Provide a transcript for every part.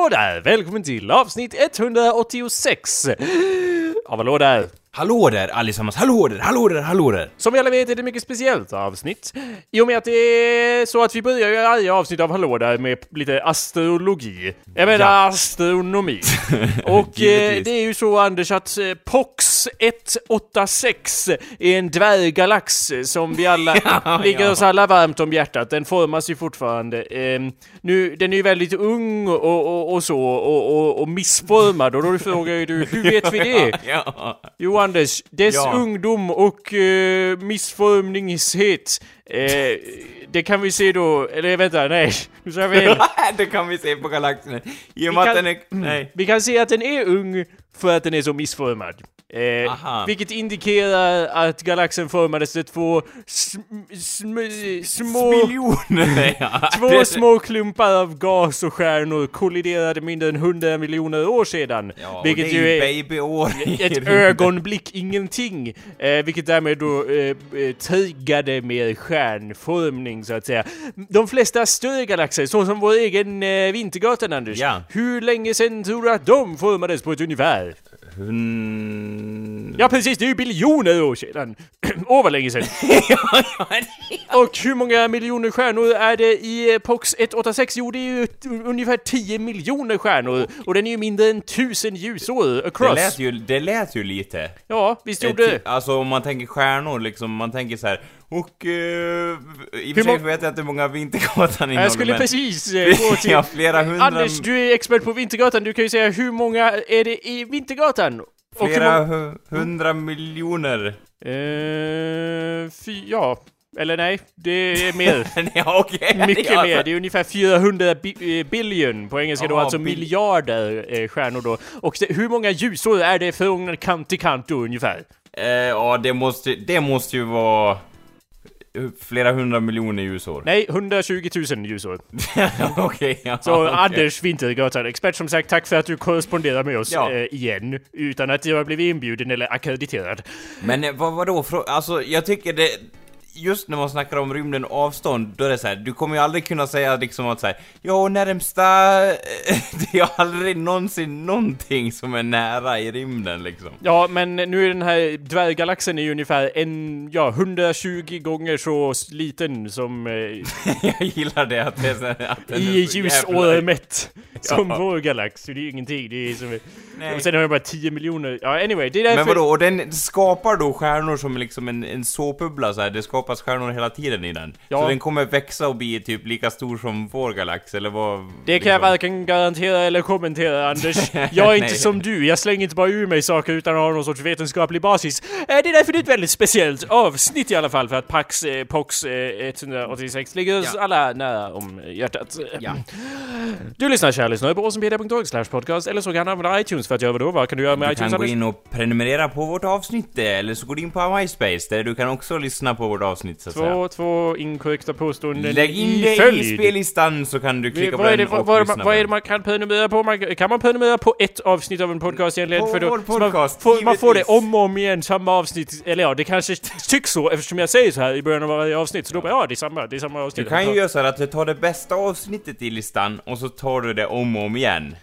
Hallå där! Välkommen till avsnitt 186 av Hallå där! Hallå där allesammans, hallå där, hallå där, hallå där! Som vi alla vet är det ett mycket speciellt avsnitt. I och med att det är så att vi börjar ju varje avsnitt av Hallå där med lite astrologi. Jag menar Ja. astronomi. Och eh, det är ju så Anders att eh, Pox 186 är en dvärggalax som vi alla Ja, ligger ja. oss alla varmt om hjärtat. Den formas ju fortfarande. Eh, nu, den är ju väldigt ung och, och, och så och, och, och missformad och då frågar ju du hur vet vi det? Ja, Jo Anders, dess Ja. ungdom och uh, missformningshet eh, det kan vi se då, eller vänta, nej, nu sa jag fel. det kan vi se på galaxen. I och med att den är... Nej. Vi kan se att den är ung för att den är så missformad. Eh, vilket indikerar att galaxen formades av två sm, sm, små... Miljoner, ja. Två små klumpar av gas och stjärnor kolliderade mindre än 100 miljoner år sedan. Ja, vilket ju är babyår ett ögonblick ingenting. Eh, vilket därmed då eh, eh, triggade med stjärnformning så att säga. De flesta större galaxer, så som vår egen eh, Vintergatan Anders. Ja. Hur länge sedan tror du att de formades på ett ungefär? Ja precis, det är ju biljoner år sedan. Åh vad länge sedan. Och hur många miljoner stjärnor är det i eh, Pox 186? Jo, det är ju ungefär 10 miljoner stjärnor. Och den är ju mindre än 1000 ljusår det across. lät ju, det lät ju lite. Ja, visst gjorde det. Alltså om man tänker stjärnor liksom, man tänker så här. Och eh, i och för sig vet jag inte hur många Vintergatan innehåller Jag skulle men- precis eh, gå till... Ja, flera hundra... Anders, du är expert på Vintergatan. Du kan ju säga hur många är det i Vintergatan? Flera många... hu- hundra miljoner. Eh, fy, ja. Eller nej, det är mer. ja, okej. Mycket ja, mer. Det är ungefär 400 bi- eh, billion på engelska då, alltså miljarder eh, stjärnor då. Och det, hur många ljusår är det från kant till kant då ungefär? Eh, ja, det måste, det måste ju vara flera hundra miljoner ljusår. Nej, 120 000 ljusår. Okej, ja. Så okej. Anders Vintergatan, expert som sagt, tack för att du korresponderar med oss Ja. eh, igen. Utan att jag har blivit inbjuden eller akkrediterad. Men eh, vad, vadå, alltså jag tycker det... Just när man snackar om rymden och avstånd, då är det så här, du kommer ju aldrig kunna säga liksom att säga Ja, närmsta... Det är aldrig någonsin någonting som är nära i rymden liksom. Ja, men nu är den här dvärggalaxen är ju ungefär en, ja, 120 gånger så liten som eh, jag gillar det att det är så här, att den i är så ljusår jävla- mätt. Som Ja. vår galax, så det är ju ingenting. Det är som... Nej. Och sen har jag bara 10 miljoner. Ja, anyway, det är därför... Men vadå, och den skapar då stjärnor som liksom en, en såpbubbla så här. det skapas stjärnor hela tiden i den. Ja. Så den kommer växa och bli typ lika stor som vår galax, eller vad? Det kan jag liksom. varken garantera eller kommentera Anders. Jag är inte som du, jag slänger inte bara ur mig saker utan att ha någon sorts vetenskaplig basis. Eh, Det är därför det är ett väldigt speciellt avsnitt i alla fall för att Pax, eh, Pox eh, 186 ligger oss Ja. alla nära om hjärtat. Ja. Du lyssnar kära lyssnare på awesomepedia.org slash podcast eller så kan du använda iTunes för att göra vadå? Vad kan du göra med Du iTunes kan gå in och prenumerera på vårt avsnitt, eh, eller så går du in på MySpace, där du kan också lyssna på vårt avsnitt så att säga. Två, två inkorrekta påståenden Lägg in det i följd. spellistan så kan du klicka på vad är den det, och vad, lyssna vad, på är det man kan prenumerera på? Man, kan man prenumerera på ett avsnitt av en podcast egentligen? På För då, vår så man, podcast, får, man får det om och om igen, samma avsnitt. Eller ja, det kanske tycks så eftersom jag säger så här i början av varje avsnitt. Så då bara, ja, det är samma, det är samma Du avsnitt. kan ju göra så här att du tar det bästa avsnittet i listan och så tar du det om och om igen.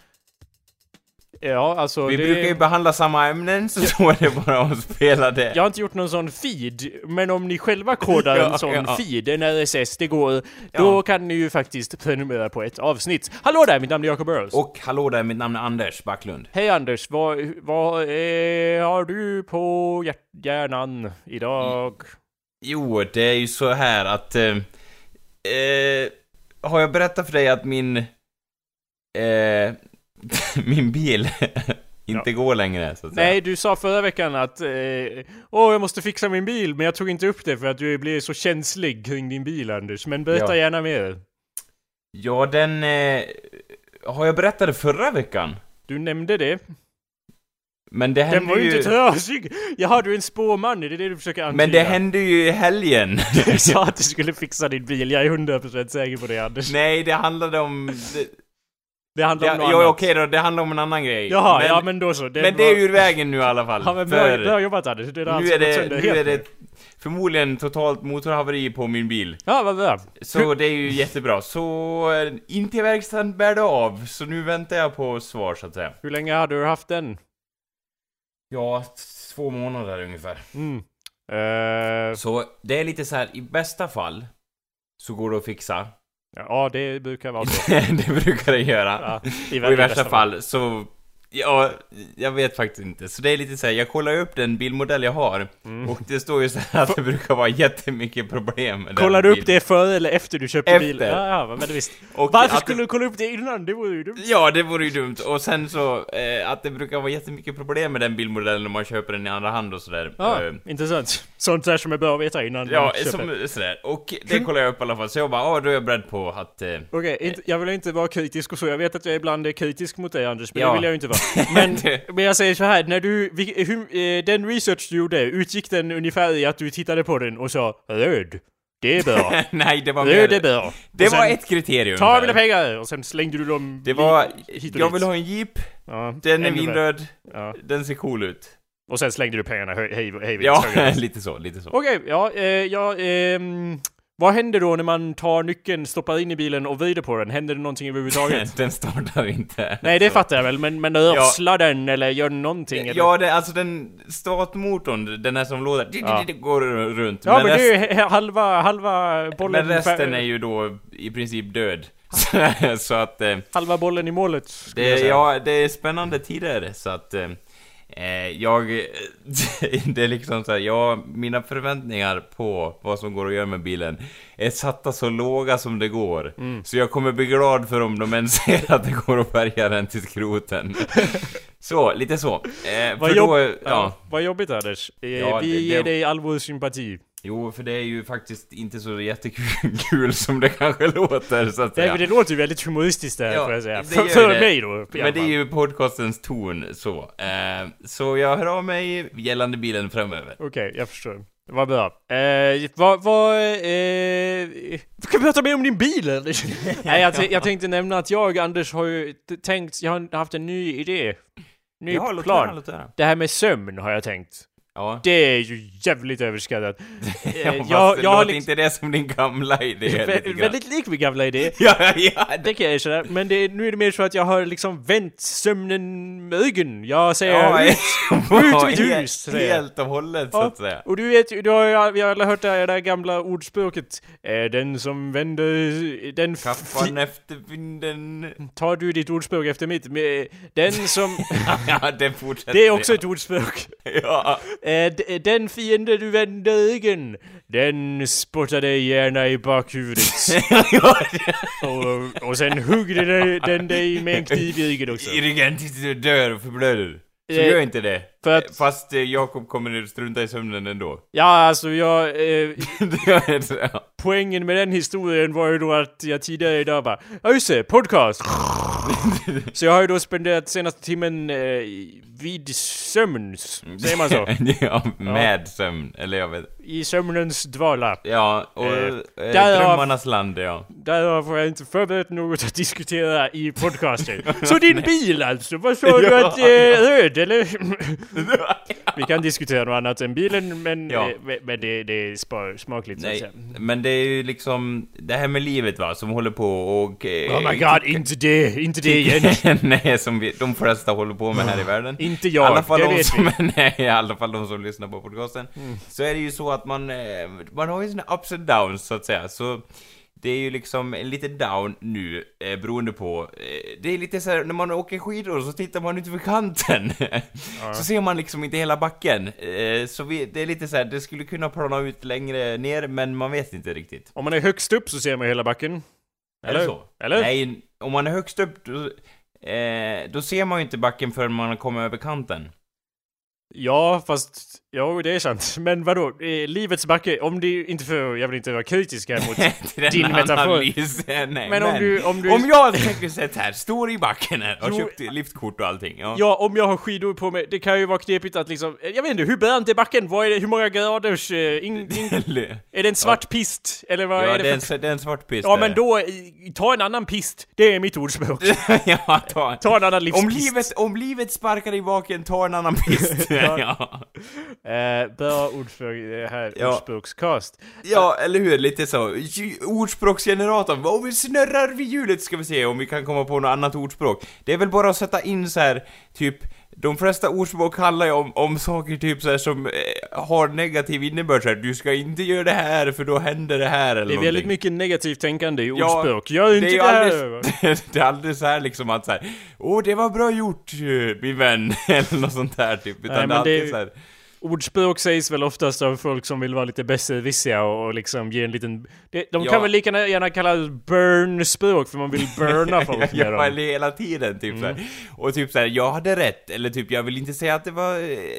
Ja, alltså Vi det... brukar ju behandla samma ämnen, så då är det bara att spela det. Jag har inte gjort någon sån feed, men om ni själva kodar en Ja, sån ja. feed, en RSS, det går, då Ja. kan ni ju faktiskt prenumerera på ett avsnitt. Hallå där, mitt namn är Jacob Burrows. Och hallå där, mitt namn är Anders Backlund. Hej Anders, vad, vad eh, har du på hjärnan idag? Jo, det är ju så här att... Eh, eh, har jag berättat för dig att min... Eh, min bil inte går längre, så att säga? Nej, du sa förra veckan att eh, Åh, jag måste fixa min bil, men jag tog inte upp det för att du blir så känslig kring din bil Anders. Men berätta Ja. gärna mer. Ja, den... Eh, har jag berättat det förra veckan? Du nämnde det. Men det Den hände var ju ju... inte trasig! Jaha, du är en spåman, är det det du försöker antyda? Men det hände ju i helgen. Du sa att du skulle fixa din bil, jag är 100% säker på det Anders. Nej, det handlade om... Det, handlar om något jo, annat. okej då, det handlar om en annan grej. Jaha, men, ja men då så. Det men det är ur vägen nu i alla fall. Ja men för bra, bra jobbat Anders. Det är nu är det, nu är det förmodligen totalt motorhaveri på min bil. Ja, vad bra. Så det är ju jättebra. Så eh, in till verkstaden bär det av, så nu väntar jag på svar så att säga. Hur länge har du haft den? Ja, två månader ungefär. Mm. Eh, Så det är lite så här, i bästa fall så går det att fixa. Ja, det brukar vara så. det brukar det göra. Ja, i väldigt värsta fall så... Ja, jag vet faktiskt inte. Så det är lite så här, jag kollar upp den bilmodell jag har Mm. och det står ju så här att det brukar vara jättemycket problem med Kollar du upp det före eller efter du köpte Efter. bilen? Ja, ja, men visst. Och Varför skulle det, du kolla upp det innan? Det vore ju dumt. Ja, det vore ju dumt. Och sen så, eh, att det brukar vara jättemycket problem med den bilmodellen när man köper den i andra hand och sådär. Ja, Eh, intressant. Sånt där som är bra att veta innan Ja, som, sådär. Och det kollar jag upp i alla fall. Så jag bara, ja då är jag beredd på att... Eh, Okej, inte, jag vill inte vara kritisk och så. Jag vet att jag ibland är kritisk mot dig Anders, men Ja. det vill jag ju inte vara. Men, Det- men jag säger så här, när du, vi, hur, eh, den research du gjorde, utgick den ungefär i att du tittade på den och sa röd, det är bra. nej, det var röd är mer... bra. Det var ett kriterium. Ta mina pengar! Och sen slängde du dem Det var... hit och Jag dit. vill ha en jeep, Ja, den är vinröd, Ja. den ser cool ut. Och sen slängde du pengarna hej, hej, hej Ja, lite så, lite så. Okej, ja, eh, ja, ehm, vad händer då när man tar nyckeln, stoppar in i bilen och vrider på den? Händer det någonting överhuvudtaget? den startar inte. Nej, det Så. fattar jag väl, men, men örslar den eller gör någonting? eller? Ja, det, alltså den startmotorn, den här som låter, Ja. går runt. Ja, men, rest- det är ju halva, halva bollen... men resten är ju då i princip död. så att... Eh, Halva bollen i målet, det, ja, det är spännande tider, så att... Eh, jag... det är liksom så här, ja, mina förväntningar på vad som går att göra med bilen är satta så låga som det går. Mm. Så jag kommer bli glad för om de ens ser att det går att färga den till skroten. så, lite så. Eh, Vad, jobb... då, ja. ja. vad jobbigt Anders. Eh, Ja, vi det- det- ger dig all vår sympati. Jo, för det är ju faktiskt inte så jättekul kul som det kanske låter, så att Nej, säga. men det låter ju väldigt humoristiskt där, Ja, får jag säga. För, för mig då, Men det är ju podcastens ton, så. Eh, så jag hör av mig gällande bilen framöver. Okej, jag förstår. Vad bra. Eh, vad, vad, eh, kan vi prata mer om din bil eller? Nej, jag, jag tänkte nämna att jag, Anders, har ju tänkt, jag har haft en ny idé. Ny Ja, låt plan. höra, låt höra. Det här med sömn har jag tänkt. Ja. Det är ju jävligt överskattat. ja Eh, jag- jag har låter liksom- inte det som din gamla idé Vä- väldigt lik min gamla idé. Ja, ja, Det kan jag erkänna. Men det, nu är det mer så att jag har liksom vänt sömnen med ögonen. Jag säger ja, ut, ut helt- hus, säger jag. Helt och hållet, så att säga. Och du vet ju, du har ju, alla hört det här, det gamla ordspråket. Den som vänder, den Kappan efter vinden. Tar du ditt ordspråk efter mitt? Med, Den som... ja, det fortsätter. det är också ett ordspråk. Ja. Eh, den fiende du vänder ryggen, den spottar dig gärna i bakhuvudet. och, och sen hugger den, den dig med en kniv i ryggen också. I ryggen tills du dör och förblöder. Så Eh, gör inte det. För att- Fast eh, Jakob kommer strunta i sömnen ändå. Ja, alltså jag... Eh, Det det. poängen med den historien var ju då att jag tidigare idag bara Ja just det, podcast! så jag har ju då spenderat senaste timmen eh, vid sömns, säger man så? ja, med sömn. Eller jag vet. I sömnens dvala. Ja, och Eh, eh, drömmarnas land, ja. Därav har jag inte förberett något att diskutera i podcasten. Så din bil alltså, vad sa du att... Eh, röd eller? Vi kan diskutera något annat än bilen men, Ja. eh, men- det, det är smakligt så att Nej, säga. men det är ju liksom det här med livet va, som håller på och... eh, Oh my god, inte det, inte det igen. Nej, som vi, de flesta håller på med här i världen. Inte I jag, alla fall det de vet som, vi. Mm. nej, i alla fall de som lyssnar på podcasten. Så är det ju så att man, eh, man har ju sina ups and downs så att säga. Så det är ju liksom lite down nu, eh, beroende på... Eh, det är lite så här, när man åker skidor så tittar man ut över kanten. så ser man liksom inte hela backen. Eh, så vi, det är lite så här, det skulle kunna plana ut längre ner, men man vet inte riktigt. Om man är högst upp så ser man hela backen. Är det så? Eller? Nej, om man är högst upp, då, eh, då ser man ju inte backen förrän man kommer över kanten. Ja, fast... Jo, det är sant. Men vadå? Eh, livets backe, om det inte för... Jag vill inte vara kritisk här mot din metafor. analys. Nej, men, Men om du- om du- Om jag tänker sett här, står i backen här och Jo. köpt liftkort och allting. Ja. Ja, om jag har skidor på mig, det kan ju vara knepigt att liksom... Jag vet inte, hur brant är backen? Vad är det, hur många graders... Eh, in, in, är det en svart pist? Eller vad ja, är det för... en, det är en svart pist. Ja, men då, eh, ta en annan pist. Det är mitt ordspråk. ja, ta, Ta en annan om, livspist. livet, om livet sparkar i baken, ta en annan pist. Ja. Ja. Eh, bra ordspråk, det här Ja. ordspråkscast. ja, eller hur? Lite så. Ordspråksgeneratorn. Om vi snurrar vid hjulet ska vi se om vi kan komma på något annat ordspråk. Det är väl bara att sätta in så här, typ de flesta ordspråk handlar ju om, om saker typ så här som eh, har negativ innebörd så här, du ska inte göra det här för då händer det här eller Det är väldigt någonting. mycket negativt tänkande i Ja, ordspråk. Gör inte det är det, alldeles, det är alldeles så här liksom att så här, åh det var bra gjort eh, min vän, eller något sånt där typ. Utan Nej, det är det alltid ju- så här, Ordspråk sägs väl oftast av folk som vill vara lite besserwissriga och, och liksom ge en liten... Det, de Ja. kan väl lika gärna kallas burn-språk för man vill burna folk med Ja, dem. Mm. eller hela tiden typ såhär. Och typ såhär, jag hade rätt, eller typ jag vill inte säga att det var,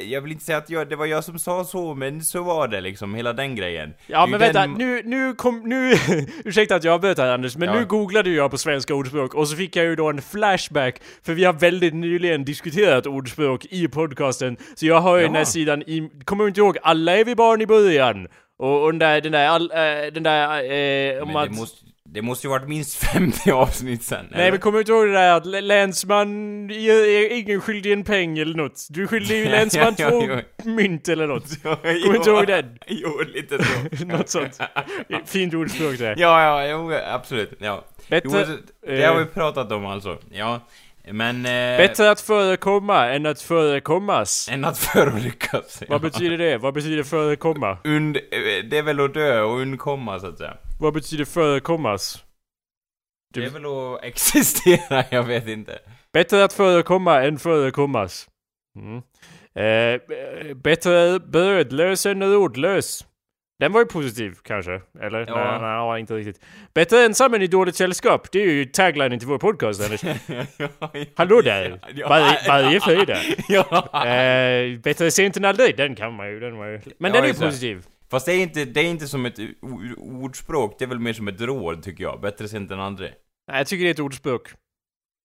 jag vill inte säga att jag, det var jag som sa så, men så var det liksom, hela den grejen. Ja Det men ju vänta, den- nu, nu kom, nu, ursäkta att jag avbryter här Anders, men Ja. nu googlade jag på svenska ordspråk och så fick jag ju då en flashback, för vi har väldigt nyligen diskuterat ordspråk i podcasten, så jag har ju den här Ja. sidan i, kommer du inte ihåg, alla är vi barn i början? Och, och den där, den där, all, äh, den där, eh, om att... det måste, det måste ju varit minst 50 avsnitt sen, Nej eller? men kommer inte ihåg det där att lä- länsman är ingen skyldig en peng eller något? Du är skyldig länsman Ja, två ja, mynt eller något. Jo, Kommer inte ihåg den? Jo, lite så. Något sånt. Fint ordspråk det. Ja, ja, jo, absolut, ja. Jo, Bättre, det, det har eh, vi pratat om alltså, ja. Men... Eh, Bättre att förekomma än att förekommas. Än att förolyckas. Vad betyder det? Vad betyder förekomma? Und, eh, det är väl att dö och undkomma, så att säga. Vad betyder förekommas? Det är väl att existera, jag vet inte. Bättre att förekomma än förekommas. Mm. Eh, eh, bättre brödlös än rodlös. Den var ju positiv kanske, eller? Ja. Nej, nej, inte riktigt. Bättre ensam än i dåligt sällskap. Det är ju taglinen till vår podcast, Anders. Hallå där! Varje, fredag. Eh, bättre sent än aldrig. Den kan man ju, den var ju... Men Ja, den är ju positiv. Fast det är, inte, det är inte som ett ordspråk, det är väl mer som ett råd tycker jag. Bättre sent än aldrig. Nej, jag tycker det är ett ordspråk.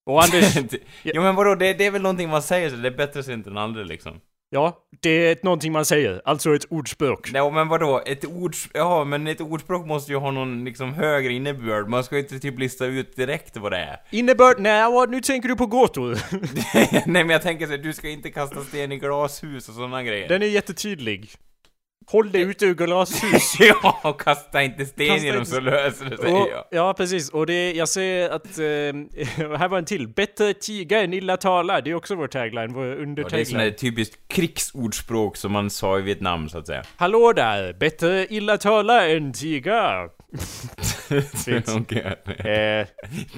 Och Anders, ja men vadå, det, det är väl någonting man säger så det är bättre sent än aldrig liksom. Ja, det är någonting man säger. Alltså ett ordspråk. Nej men vadå, ett ord, ja men ett ordspråk måste ju ha någon liksom högre innebörd. Man ska ju inte typ lista ut direkt vad det är. Innebörd? Nej, vad- nu tänker du på gåtor. Nej men jag tänker så du ska inte kasta sten i glashus och sådana grejer. Den är jättetydlig. Håll dig ute ur glashus. ja, och kasta inte sten Kasta inte- så löser det sig Och, ja. ja, precis. Och det, jag ser att... Eh, här var en till. Bättre tiga än illa tala. Det är också vår tagline, vår Och det är undertagline. där typiskt krigsordspråk som man sa i Vietnam så att säga. Hallå där! Bättre illa tala än tiga. Eh,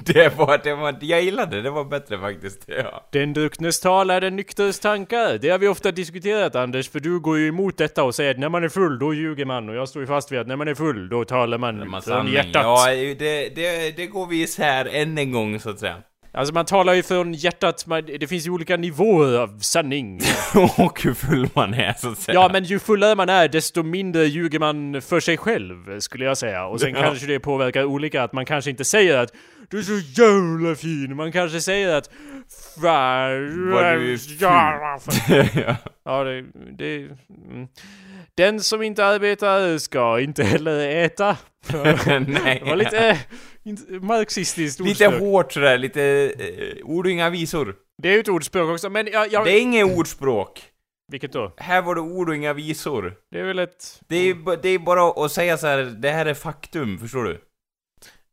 Det var, det var, jag gillade det, det var bättre faktiskt. Ja. Den drucknes tal är den nykteres tankar. Det har vi ofta diskuterat Anders, för du går ju emot detta och säger att när man är full, då ljuger man. Och jag står ju fast vid att när man är full, då talar man, Man från sanning. hjärtat. Ja, det, det, det går vi isär än en gång så att säga. Alltså man talar ju från hjärtat, man, det finns ju olika nivåer av sanning. Och hur full man är så att säga. Ja, men ju fullare man är, desto mindre ljuger man för sig själv, skulle jag säga. Och sen Ja. kanske det påverkar olika, att man kanske inte säger att du är så jävla fin. Man kanske säger att... Vad du är. Ja, det... det mm. Den som inte arbetar ska inte heller äta. Det var lite marxistiskt Lite ordspråk. hårt sådär, lite eh, ord och inga visor. Det är ju ett ordspråk också, men jag... jag Det är inget ordspråk. Vilket då? Här var det ord och inga visor. Det är väl ett... Det är, det är bara att säga så här, det här är faktum, förstår du?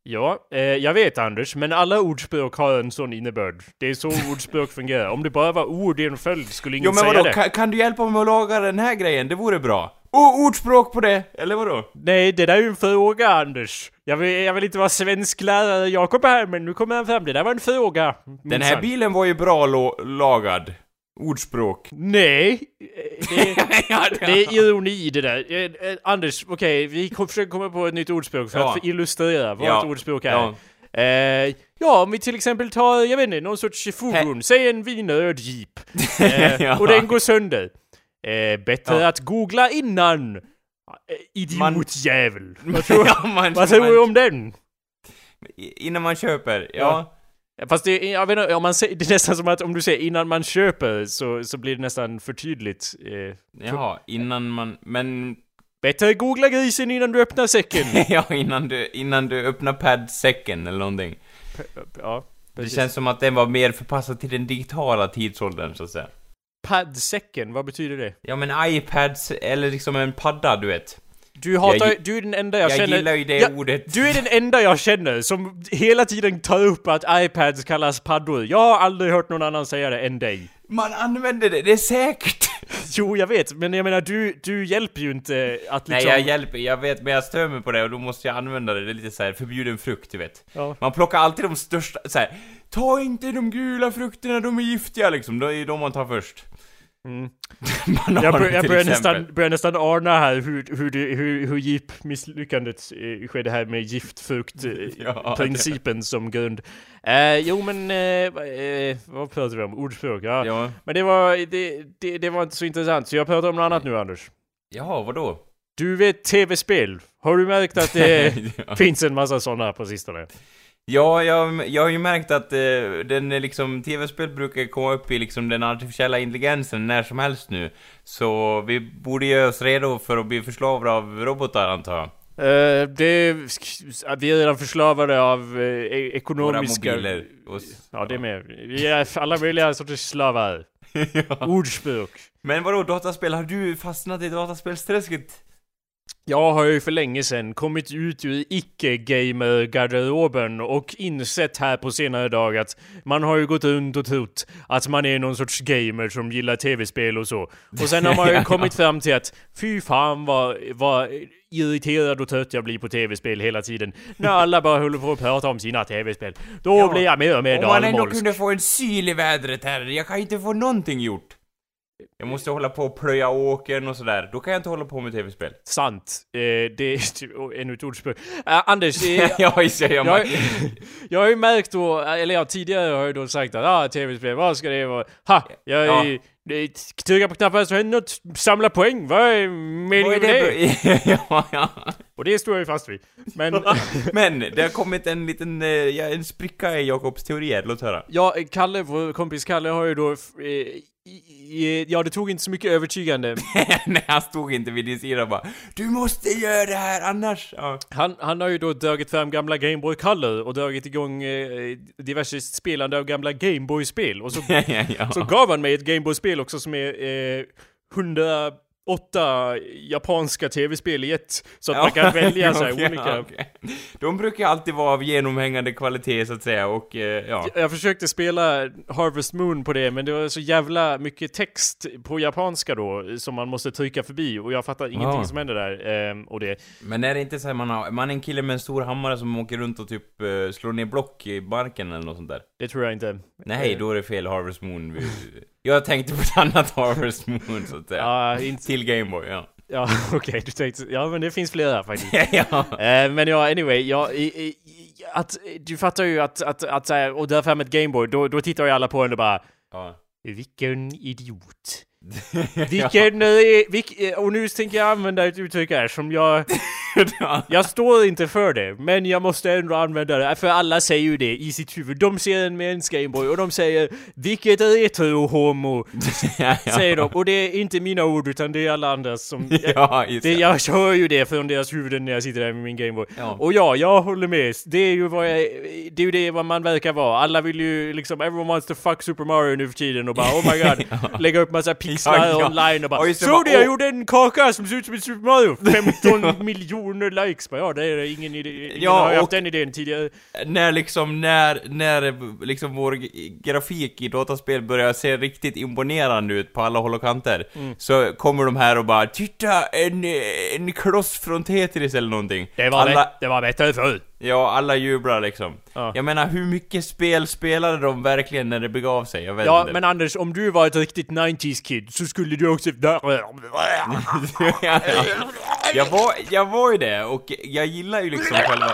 Ja, eh, jag vet Anders, men alla ordspråk har en sån innebörd. Det är så ordspråk fungerar. Om det bara var ord i en följd skulle ingen Jo men säga vadå, det. kan, kan du hjälpa mig att laga den här grejen? Det vore bra. Oh, ordspråk på det, eller vadå? Nej, det där är ju en fråga Anders. Jag vill, jag vill inte vara svensklärare Jakob här, men nu kommer han fram. Det där var en fråga. Den här bilen var ju bra lagad. Ordspråk. Nej, det, ja, det är ironi det där. Eh, eh, Anders, okej, vi kom, försöker komma på ett nytt ordspråk för Ja. att illustrera vad Ja. ett ordspråk är. Ja. Eh, ja, om vi till exempel tar, jag vet inte, någon sorts fordon. Säg en vinröd jeep. Eh. Och den går sönder. Eh, bättre Ja. att googla innan. Eh, Man- Idiotjävel. Vad tror, Ja, man- vad tror man- du om den? Innan man köper, ja. Ja. Fast det, jag vet inte, om man säger, det är nästan som att om du säger innan man köper så, så blir det nästan för tydligt. Eh, Jaha, innan man... Men... bättre googla grisen innan du öppnar säcken. ja, innan du, innan du öppnar padsäcken eller någonting. ja, Det precis. känns som att den var mer förpassad till den digitala tidsåldern, så att säga. Padsäcken, vad betyder det? Ja, men iPads, eller liksom en padda, du vet. Du hatar, Jag du är den enda jag, Jag, känner... gillar ju det Ja, ordet. Du är den enda jag känner som hela tiden tar upp att iPads kallas paddor. Jag har aldrig hört någon annan säga det än dig. Man använder det, det är säkert! Jo, jag vet, men jag menar du, du hjälper ju inte att liksom... Nej, jag hjälper, jag vet, men jag stör mig på det och då måste jag använda det. Det är lite så här förbjuden frukt, du vet. Ja. Man plockar alltid de största, så här. Ta inte de gula frukterna, de är giftiga liksom. Det är de man tar först. Mm. Bananer Jag, bör, jag börjar, nästan, börjar nästan ana här hur, hur, det, hur, hur jeep-misslyckandet eh, skedde här med giftfrukt-principen Ja, som grund. Eh, jo men, eh, eh, vad pratar vi om? Ordspråk? Ja. Ja. Men det var, det, det, det var inte så intressant, så jag pratar om något annat nu Anders. Jaha, vadå? Du vet tv-spel? Har du märkt att det ja. finns en massa sådana på sistone? Ja, jag, jag har ju märkt att eh, den liksom, tv-spel brukar komma upp i liksom den artificiella intelligensen när som helst nu. Så vi borde göra oss redo för att bli förslavade av robotar antar jag. Eh, det, vi är redan förslavade av eh, e- Våra ekonomiska... mobiler. Och, Ja, det är med. Vi är alla möjliga sorters slavar. ja. Ordspråk. Men vadå, dataspel? Har du fastnat i dataspelsträsket? Jag har ju för länge sedan kommit ut ur icke-gamer-garderoben och insett här på senare dag att man har ju gått runt och trott att man är någon sorts gamer som gillar tv-spel och så. Och sen har man ju kommit fram till att fy fan vad, vad irriterad och trött jag blir på tv-spel hela tiden. När alla bara håller på att prata om sina tv-spel. Då Ja. blir jag mer och mer Om man ändå dalmålsk. kunde få en syl i vädret här, jag kan inte få någonting gjort. Jag måste hålla på och plöja åkern och sådär. Då kan jag inte hålla på med tv-spel. Sant. Eh, det är ännu ett ordspråk. Eh, Anders, eh, jag, jag, jag, jag har ju märkt då, eller ja, tidigare har jag då sagt att ah, tv-spel, vad ska det vara? Ha! Jag Ja. trycker på knappen så händer något, samla poäng, vad är meningen med det? ja, ja. Och det står jag ju fast vid. Men, Men, det har kommit en liten, eh, en spricka i Jakobs teorier, låt höra. ja, Kalle, vår kompis Kalle har ju då, eh, ja det tog inte så mycket övertygande. Nej, han stod inte vid din sida och bara Du måste göra det här annars! Ja. Han, han har ju då dragit fram gamla Gameboy Color och dragit igång eh, diverse spelande av gamla Gameboy-spel. Och så ja. Så gav han mig ett Gameboy-spel också som är eh, 108 japanska tv-spel i ett. Så att man kan välja så här olika. okej. De brukar alltid vara av genomhängande kvalitet så att säga och eh, ja. Jag försökte spela Harvest Moon på det, men det var så jävla mycket text på japanska då, som man måste trycka förbi, och jag fattar ingenting Ah. som händer där. ehm, och det. Men är det inte så här man har, man är en kille med en stor hammare som åker runt och typ eh, slår ner block i marken eller något sånt där? Det tror jag inte. Nej, Eh, då är det fel Harvest Moon. Jag tänkte på ett annat Harvest Moon så att säga. Ja, inte... Till Gameboy, ja. Ja, okej, du tänkte... Ja, men det finns flera faktiskt. ja. Eh, men ja, anyway, ja, i, i, att, du fattar ju att, att, att, så här, och därför med Gameboy, då, då tittar ju alla på en och bara ja. Vilken idiot. Vilken, eh, vilk, eh, och nu tänker jag använda ett uttryck här som jag, jag står inte för det, men jag måste ändå använda det, för alla säger ju det i sitt huvud. De ser en med en Gameboy och de säger Vilket retro-homo, ja, säger de. Och det är inte mina ord utan det är alla andras som... Ja, just Det, jag hör ju det från deras huvuden när jag sitter där med min Gameboy. Ja. Och ja, jag håller med. Det är ju vad jag, det är ju det vad man verkar vara. Alla vill ju liksom, everyone wants to fuck Super Mario nu för tiden och bara oh my god, lägga upp massa pixlar Ja, ja. online och bara det, Så det, jag åh." gjorde en kaka som ser ut som ett Super Mario! 15 miljoner likes! Bara, ja, det är ingen idé. Ingen Ja, har haft den idén tidigare. När liksom, när, när liksom vår grafik i dataspel börjar se riktigt imponerande ut på alla håll och kanter, Mm. så kommer de här och bara 'Titta! En, en kloss från Tetris' eller någonting. Det var, alla, det var bättre förr. Ja, alla jublar liksom. Ja. Jag menar, hur mycket spel spelade de verkligen när det begav sig? Jag vet Ja, inte. men Anders, om du var ett riktigt 90s kid så skulle du också... jag, var, jag var ju det, och jag gillar ju liksom själva...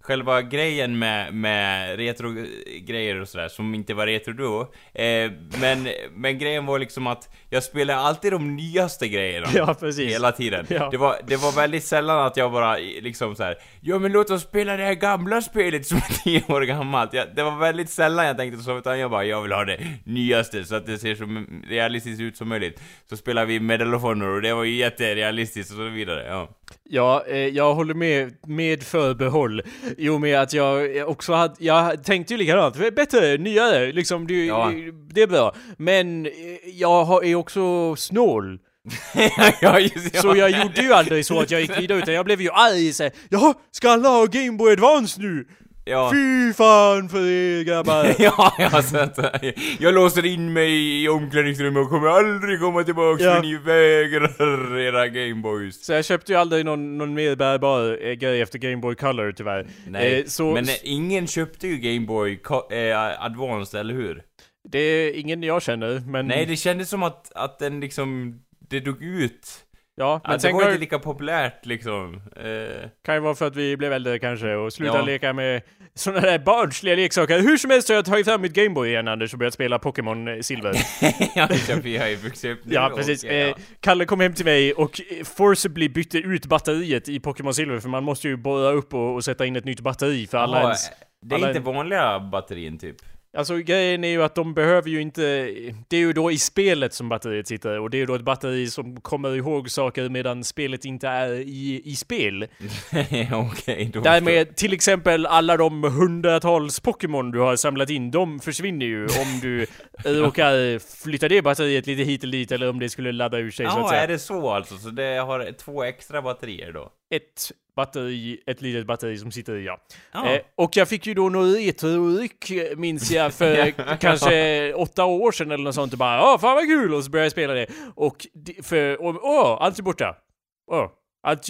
själva grejen med, med retro-grejer och sådär, som inte var retro då. Eh, men, men grejen var liksom att jag spelade alltid de nyaste grejerna. Ja, precis. Hela tiden. Ja. Det, var, det var väldigt sällan att jag bara liksom så här. Ja men låt oss spela det här gamla spelet som är 10 år gammalt. Jag, det var väldigt sällan jag tänkte så, utan jag bara, jag vill ha det nyaste så att det ser så realistiskt ut som möjligt. Så spelade vi Medal of Honor och det var ju jätterealistiskt och så vidare, ja. Ja, eh, jag håller med, med förbehåll. I och med att jag också hade, jag tänkte ju likadant. Bättre, nyare, liksom, det, Ja. det är bra. Men eh, jag har- är också snål. ja, just, ja. Så jag gjorde ju aldrig så att jag gick vidare, utan jag blev ju arg såhär Jaha, ska alla ha Game Boy Advance nu? Ja. Fy fan för er grabbar! ja, ja, så att, jag låser in mig i omklädningsrummet och kommer aldrig komma tillbaka Ja. för ni vägrar era Gameboys. Så jag köpte ju aldrig någon, någon mer bärbar eh, grej efter Game Boy Color tyvärr. Nej, Eh, så, men ingen köpte ju Gameboy eh, Advance, eller hur? Det är ingen jag känner, men... Nej, det kändes som att, att den liksom, det dog ut. ja, men Att det var inte lika populärt liksom. Eh, kan ju vara för att vi blev äldre kanske och slutade Ja. leka med såna där barnsliga leksaker. Hur som helst har jag tagit fram mitt Game Boy igen Anders och börjat spela Pokémon eh, Silver. ja, vi har ju vuxit upp nu Ja, och- precis. ja. Eh, Kalle kom hem till mig och eh, forcibly bytte ut batteriet i Pokémon Silver för man måste ju borra upp och, och sätta in ett nytt batteri för alla ens... Det är alla inte en- vanliga batterin typ. Alltså grejen är ju att de behöver ju inte... Det är ju då i spelet som batteriet sitter och det är ju då ett batteri som kommer ihåg saker medan spelet inte är i, i spel. Okej, då Därmed till exempel alla de hundratals Pokémon du har samlat in, de försvinner ju om du råkar flytta det batteriet lite hit eller dit eller om det skulle ladda ur sig så att Ja, säga. är det så alltså? Så det har två extra batterier då? ett batteri, ett litet batteri som sitter i ja. Ja. Eh, och jag fick ju då något retroryck eh, minns jag för kanske åtta år sedan eller något sånt och bara åh fan vad kul och så började jag spela det. Och för, och, åh, allt är borta. Åh. Allt,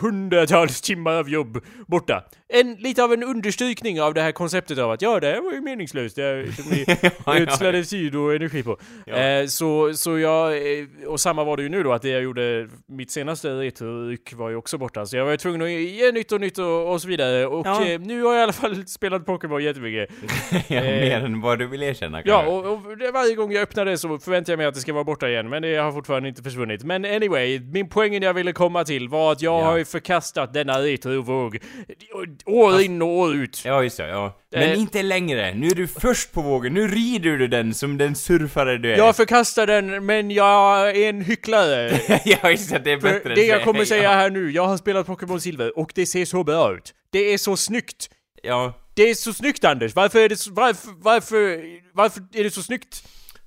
hundratals timmar av jobb borta. En, lite av en understrykning av det här konceptet av att ja, det här var ju meningslöst. Det som ni ja. ödslade tid och energi på. Ja. Eh, så, så jag, eh, och samma var det ju nu då, att det jag gjorde, mitt senaste retroryck var ju också borta. Så jag var ju tvungen att ge nytt och nytt och, och så vidare. Och Ja. eh, nu har jag i alla fall spelat Pokémon jättemycket. ja, eh, mer än vad du vill erkänna Ja, kanske. och, och det- varje gång jag öppnar det så förväntar jag mig att det ska vara borta igen, men det har fortfarande inte försvunnit. Men anyway, min poängen jag ville komma till var att jag Ja. har ju förkastat denna retrovåg år in och år ut. Ja, just det, ja. Men Eh. inte längre. Nu är du först på vågen. Nu rider du den som den surfare du är. Jag förkastar den, men jag är en hycklare. ja, just det. Det är bättre För än det jag kommer ja. säga här nu, jag har spelat Pokémon Silver och det ser så bra ut. Det är så snyggt. Ja. Det är så snyggt Anders, varför är det så, varför, varför, varför är det så snyggt?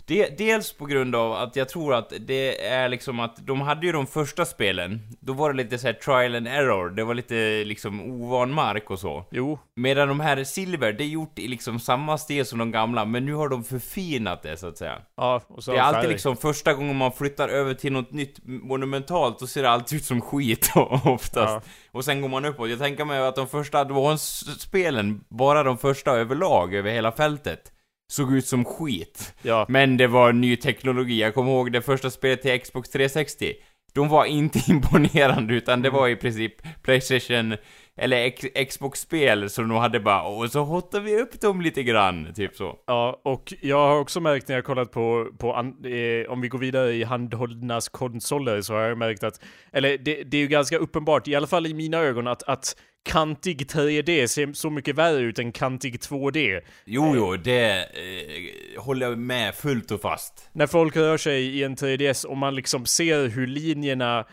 Det, dels på grund av att jag tror att det är liksom att de hade ju de första spelen, då var det lite så här trial and error, det var lite liksom ovan mark och så. Jo, Medan de här Silver, det är gjort i liksom samma stil som de gamla, men nu har de förfinat det så att säga. ja, och så Det är alltid färg. liksom första gången man flyttar över till något nytt monumentalt, då ser det alltid ut som skit oftast. Ja. Och sen går man uppåt. Jag tänker mig att de första Advance-spelen, bara de första överlag, över hela fältet, såg ut som skit. Ja. Men det var ny teknologi. Jag kommer ihåg det första spelet till Xbox 360. De var inte imponerande, utan det var i princip Playstation eller Xbox-spel som de hade bara och så hotar vi upp dem lite grann, typ så. Ja, och jag har också märkt när jag kollat på, på eh, om vi går vidare i handhållna konsoler så har jag märkt att, eller det, det är ju ganska uppenbart, i alla fall i mina ögon, att, att kantig 3D ser så mycket värre ut än kantig 2D. Jo, jo, det eh, håller jag med fullt och fast. När folk rör sig i en 3DS och man liksom ser hur linjerna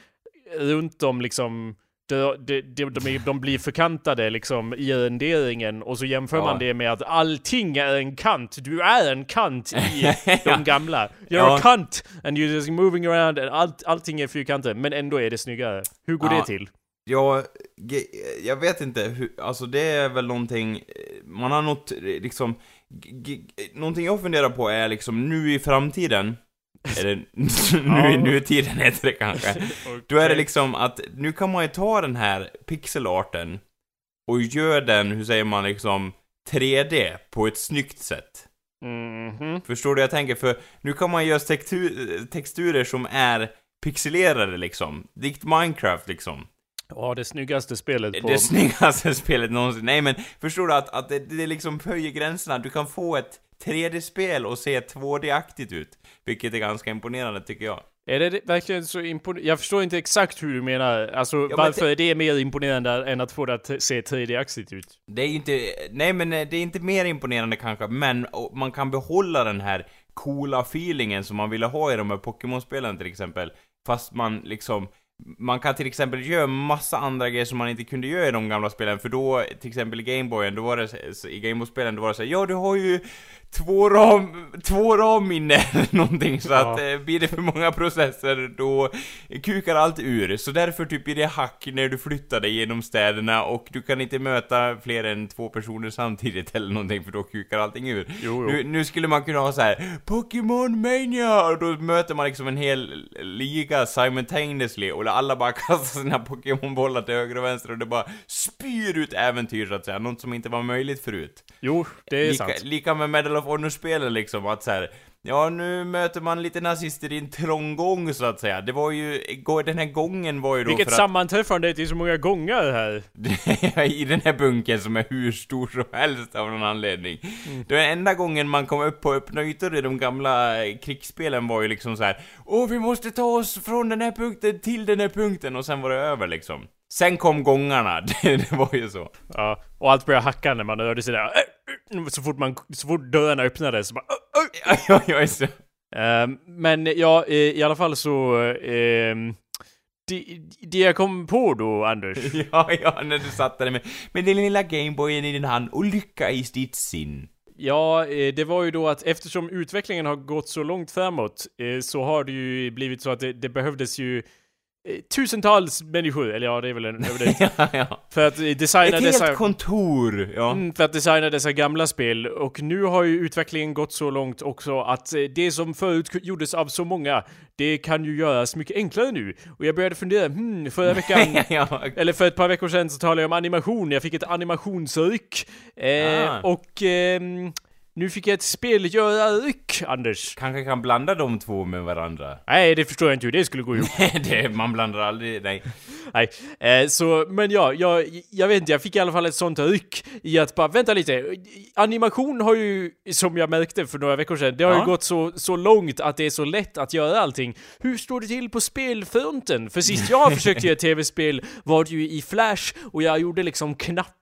runt dem liksom de, de, de, de, blir förkantade liksom i renderingen och så jämför Ja. man det med att allting är en kant. Du är en kant i de gamla. You're Ja. a cunt and you're just moving around and allt, allting är fyrkantigt men ändå är det snyggare. Hur går Ja. det till? Ja, jag vet inte hur, alltså det är väl någonting, eh, man har något liksom, någonting jag funderar på är liksom nu i framtiden, eller nu i nutiden heter det kanske, då är det liksom att nu kan man ju ta den här pixelarten och gör den, hur säger man liksom, 3D på ett snyggt sätt. Mhm. Förstår du vad jag tänker? För nu kan man göra textur, texturer som är pixelerade liksom, likt Minecraft liksom. Ja, det snyggaste spelet på... Det snyggaste spelet någonsin. Nej men, förstår du att, att det, det liksom höjer gränserna? Du kan få ett 3D-spel och se 2D-aktigt ut. Vilket är ganska imponerande tycker jag. Är det verkligen så imponerande? Jag förstår inte exakt hur du menar. Alltså men varför det- är det mer imponerande än att få det att se 3D-aktigt ut? Det är inte, nej men eh, det är inte mer imponerande kanske, men man kan behålla den här coola feelingen som man ville ha i de här Pokémon-spelen till exempel. Fast man liksom, man kan till exempel göra massa andra grejer som man inte kunde göra i de gamla spelen, för då, till exempel i Gameboyen, då var det, så- i Gameboy-spelen, då var det så här, ja du har ju två ram, två RAM-minne eller någonting, så Ja. att eh, blir det för många processer då kukar allt ur. Så därför typ blir det hack när du flyttar dig genom städerna och du kan inte möta fler än två personer samtidigt eller någonting för då kukar allting ur. Jo, jo. Nu, nu skulle man kunna ha så här Pokémon Mania och då möter man liksom en hel liga simultaneously och alla bara kastar sina Pokémon-bollar till höger och vänster och det bara spyr ut äventyr så att säga, något som inte var möjligt förut. Jo, det är Lika, sant. lika med Medal of Honor-spelen liksom, att så här. Ja, nu möter man lite nazister i en trång gång så att säga. Det var ju, den här gången var ju då Vilket för att... sammanträffande till så många gånger här. I den här bunkern som är hur stor som helst av någon anledning. Den enda gången man kom upp på öppna ytor i de gamla eh, krigsspelen var ju liksom så här. Åh, vi måste ta oss från den här punkten till den här punkten och sen var det över liksom. Sen kom gångarna, det, det var ju så. Ja, och allt började hacka när man hörde sådär "Äh, äh", så fort man, så fort dörrarna öppnades så bara "Äh, äh". Ja, jag är så... Ehm, Men ja, i alla fall så... ehm, det, det jag kom på då, Anders. Ja, ja, när du satt där med, med den lilla Gameboyen i din hand och lycka i ditt sinn. Ja, eh, det var ju då att eftersom utvecklingen har gått så långt framåt eh, så har det ju blivit så att det, det behövdes ju tusentals människor, eller ja, det är väl en överdrift, Ja, ja. för att eh, designa Ett dessa... helt kontor, ja. Mm, för att designa dessa gamla spel och nu har ju utvecklingen gått så långt också att eh, det som förut gjordes av så många, det kan ju göras mycket enklare nu. Och jag började fundera, hmm, förra veckan ja. Eller för ett par veckor sedan så talade jag om animation, jag fick ett animationsryck. Eh, Ah. Och ehm, nu fick jag ett spelgörarryck, Anders. Kanske kan blanda de två med varandra. Nej, det förstår jag inte hur det skulle gå ihop. det, man blandar aldrig, nej. Nej, eh, så, men ja, jag, jag vet inte, jag fick i alla fall ett sånt ryck i att bara, vänta lite, animation har ju, som jag märkte för några veckor sedan, det har Ja. ju gått så, så långt att det är så lätt att göra allting. Hur står det till på spelfronten? För sist jag försökte göra tv-spel var det ju i Flash och jag gjorde liksom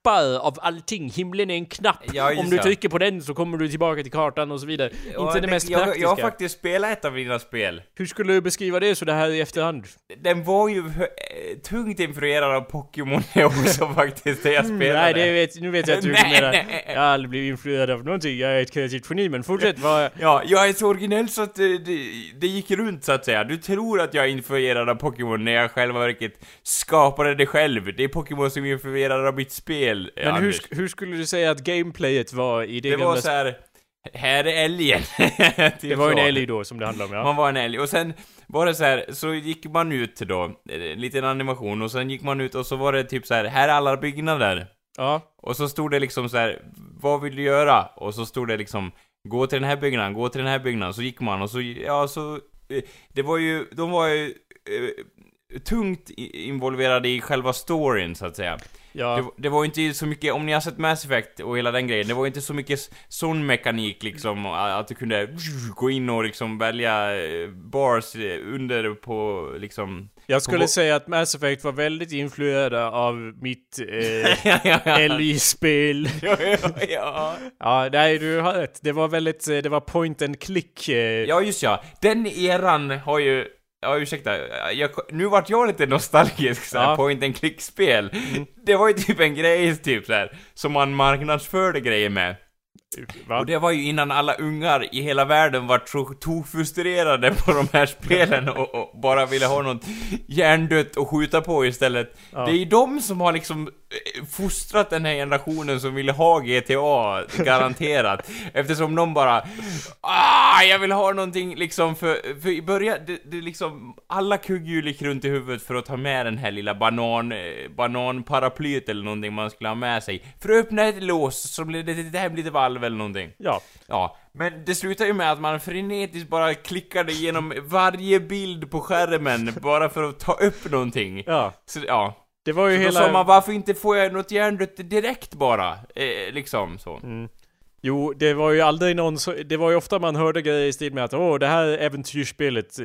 knappar av allting. Himlen är en knapp. Ja, Om du trycker på den så kommer du tillbaka till kartan och så vidare. Ja, inte det mest jag, praktiska. Jag har faktiskt spelat ett av dina spel. Hur skulle du beskriva det så det här i efterhand? Den var ju eh, tungt influerad av Pokémon också faktiskt, det jag spelade. Mm, Nej, det vet, nu vet jag hur du Nej, menar. nej. Jag har aldrig blivit influerad av någonting. Jag är ett kreativt geni, men fortsätt. Vad... Ja, jag är så originell så att det, det, det gick runt så att säga. Du tror att jag är influerad av Pokémon när jag själva verket skapade det själv. Det är Pokémon som är influerad av mitt spel, eh, Men hur, Anders. hur skulle du säga att gameplayet var i det, Det gamla... var så här. här är älgen. Typ det var en älg då som det handlade om, ja. Man var en älg. Och sen var det så här, så gick man ut då, en liten animation, och sen gick man ut och så var det typ så här, här är alla byggnader. Ja. Och så stod det liksom så här, vad vill du göra? Och så stod det liksom, gå till den här byggnaden, gå till den här byggnaden. Så gick man och så, ja så, eh, det var ju, de var ju eh, tungt involverade i själva storyn så att säga. Ja. Det, det var ju inte så mycket, om ni har sett Mass Effect och hela den grejen, det var ju inte så mycket sån mekanik liksom, att du kunde gå in och liksom välja eh, bars eh, under på liksom... Jag skulle på- säga att Mass Effect var väldigt influerade av mitt eh, ja, ja, ja. älgspel. ja, ja, ja. Ja, nej, du har rätt. Det var väldigt, eh, det var point and click. Eh, Ja, just ja. Den eran har ju... Ja, ursäkta. Jag, nu vart jag lite nostalgisk såhär, Ja. point and click-spel. Det var ju typ en grej, typ såhär, som man marknadsförde grejer med. Va? Och det var ju innan alla ungar i hela världen var tokfrustrerade på de här spelen och, och bara ville ha något hjärndött att skjuta på istället. Ja. Det är ju de som har liksom eh, fostrat den här generationen som ville ha GTA, garanterat. Eftersom de bara Ah, jag vill ha någonting liksom för, för i början, det, det liksom, alla kugghjul gick runt i huvudet för att ta med den här lilla banan, eh, bananparaplyet eller någonting man skulle ha med sig. För att öppna ett lås som blev det, det här blir ett valv eller någonting. Ja. Ja, men det slutar ju med att man frenetiskt bara klickade igenom varje bild på skärmen bara för att ta upp någonting. Ja. Så, ja. Det var ju Så hela... Då sa man varför inte får jag något hjärndött direkt bara? Eh, liksom så. Mm. Jo, det var ju aldrig någon så, Det var ju ofta man hörde grejer i stil med att åh, det här äventyrsspelet, eh,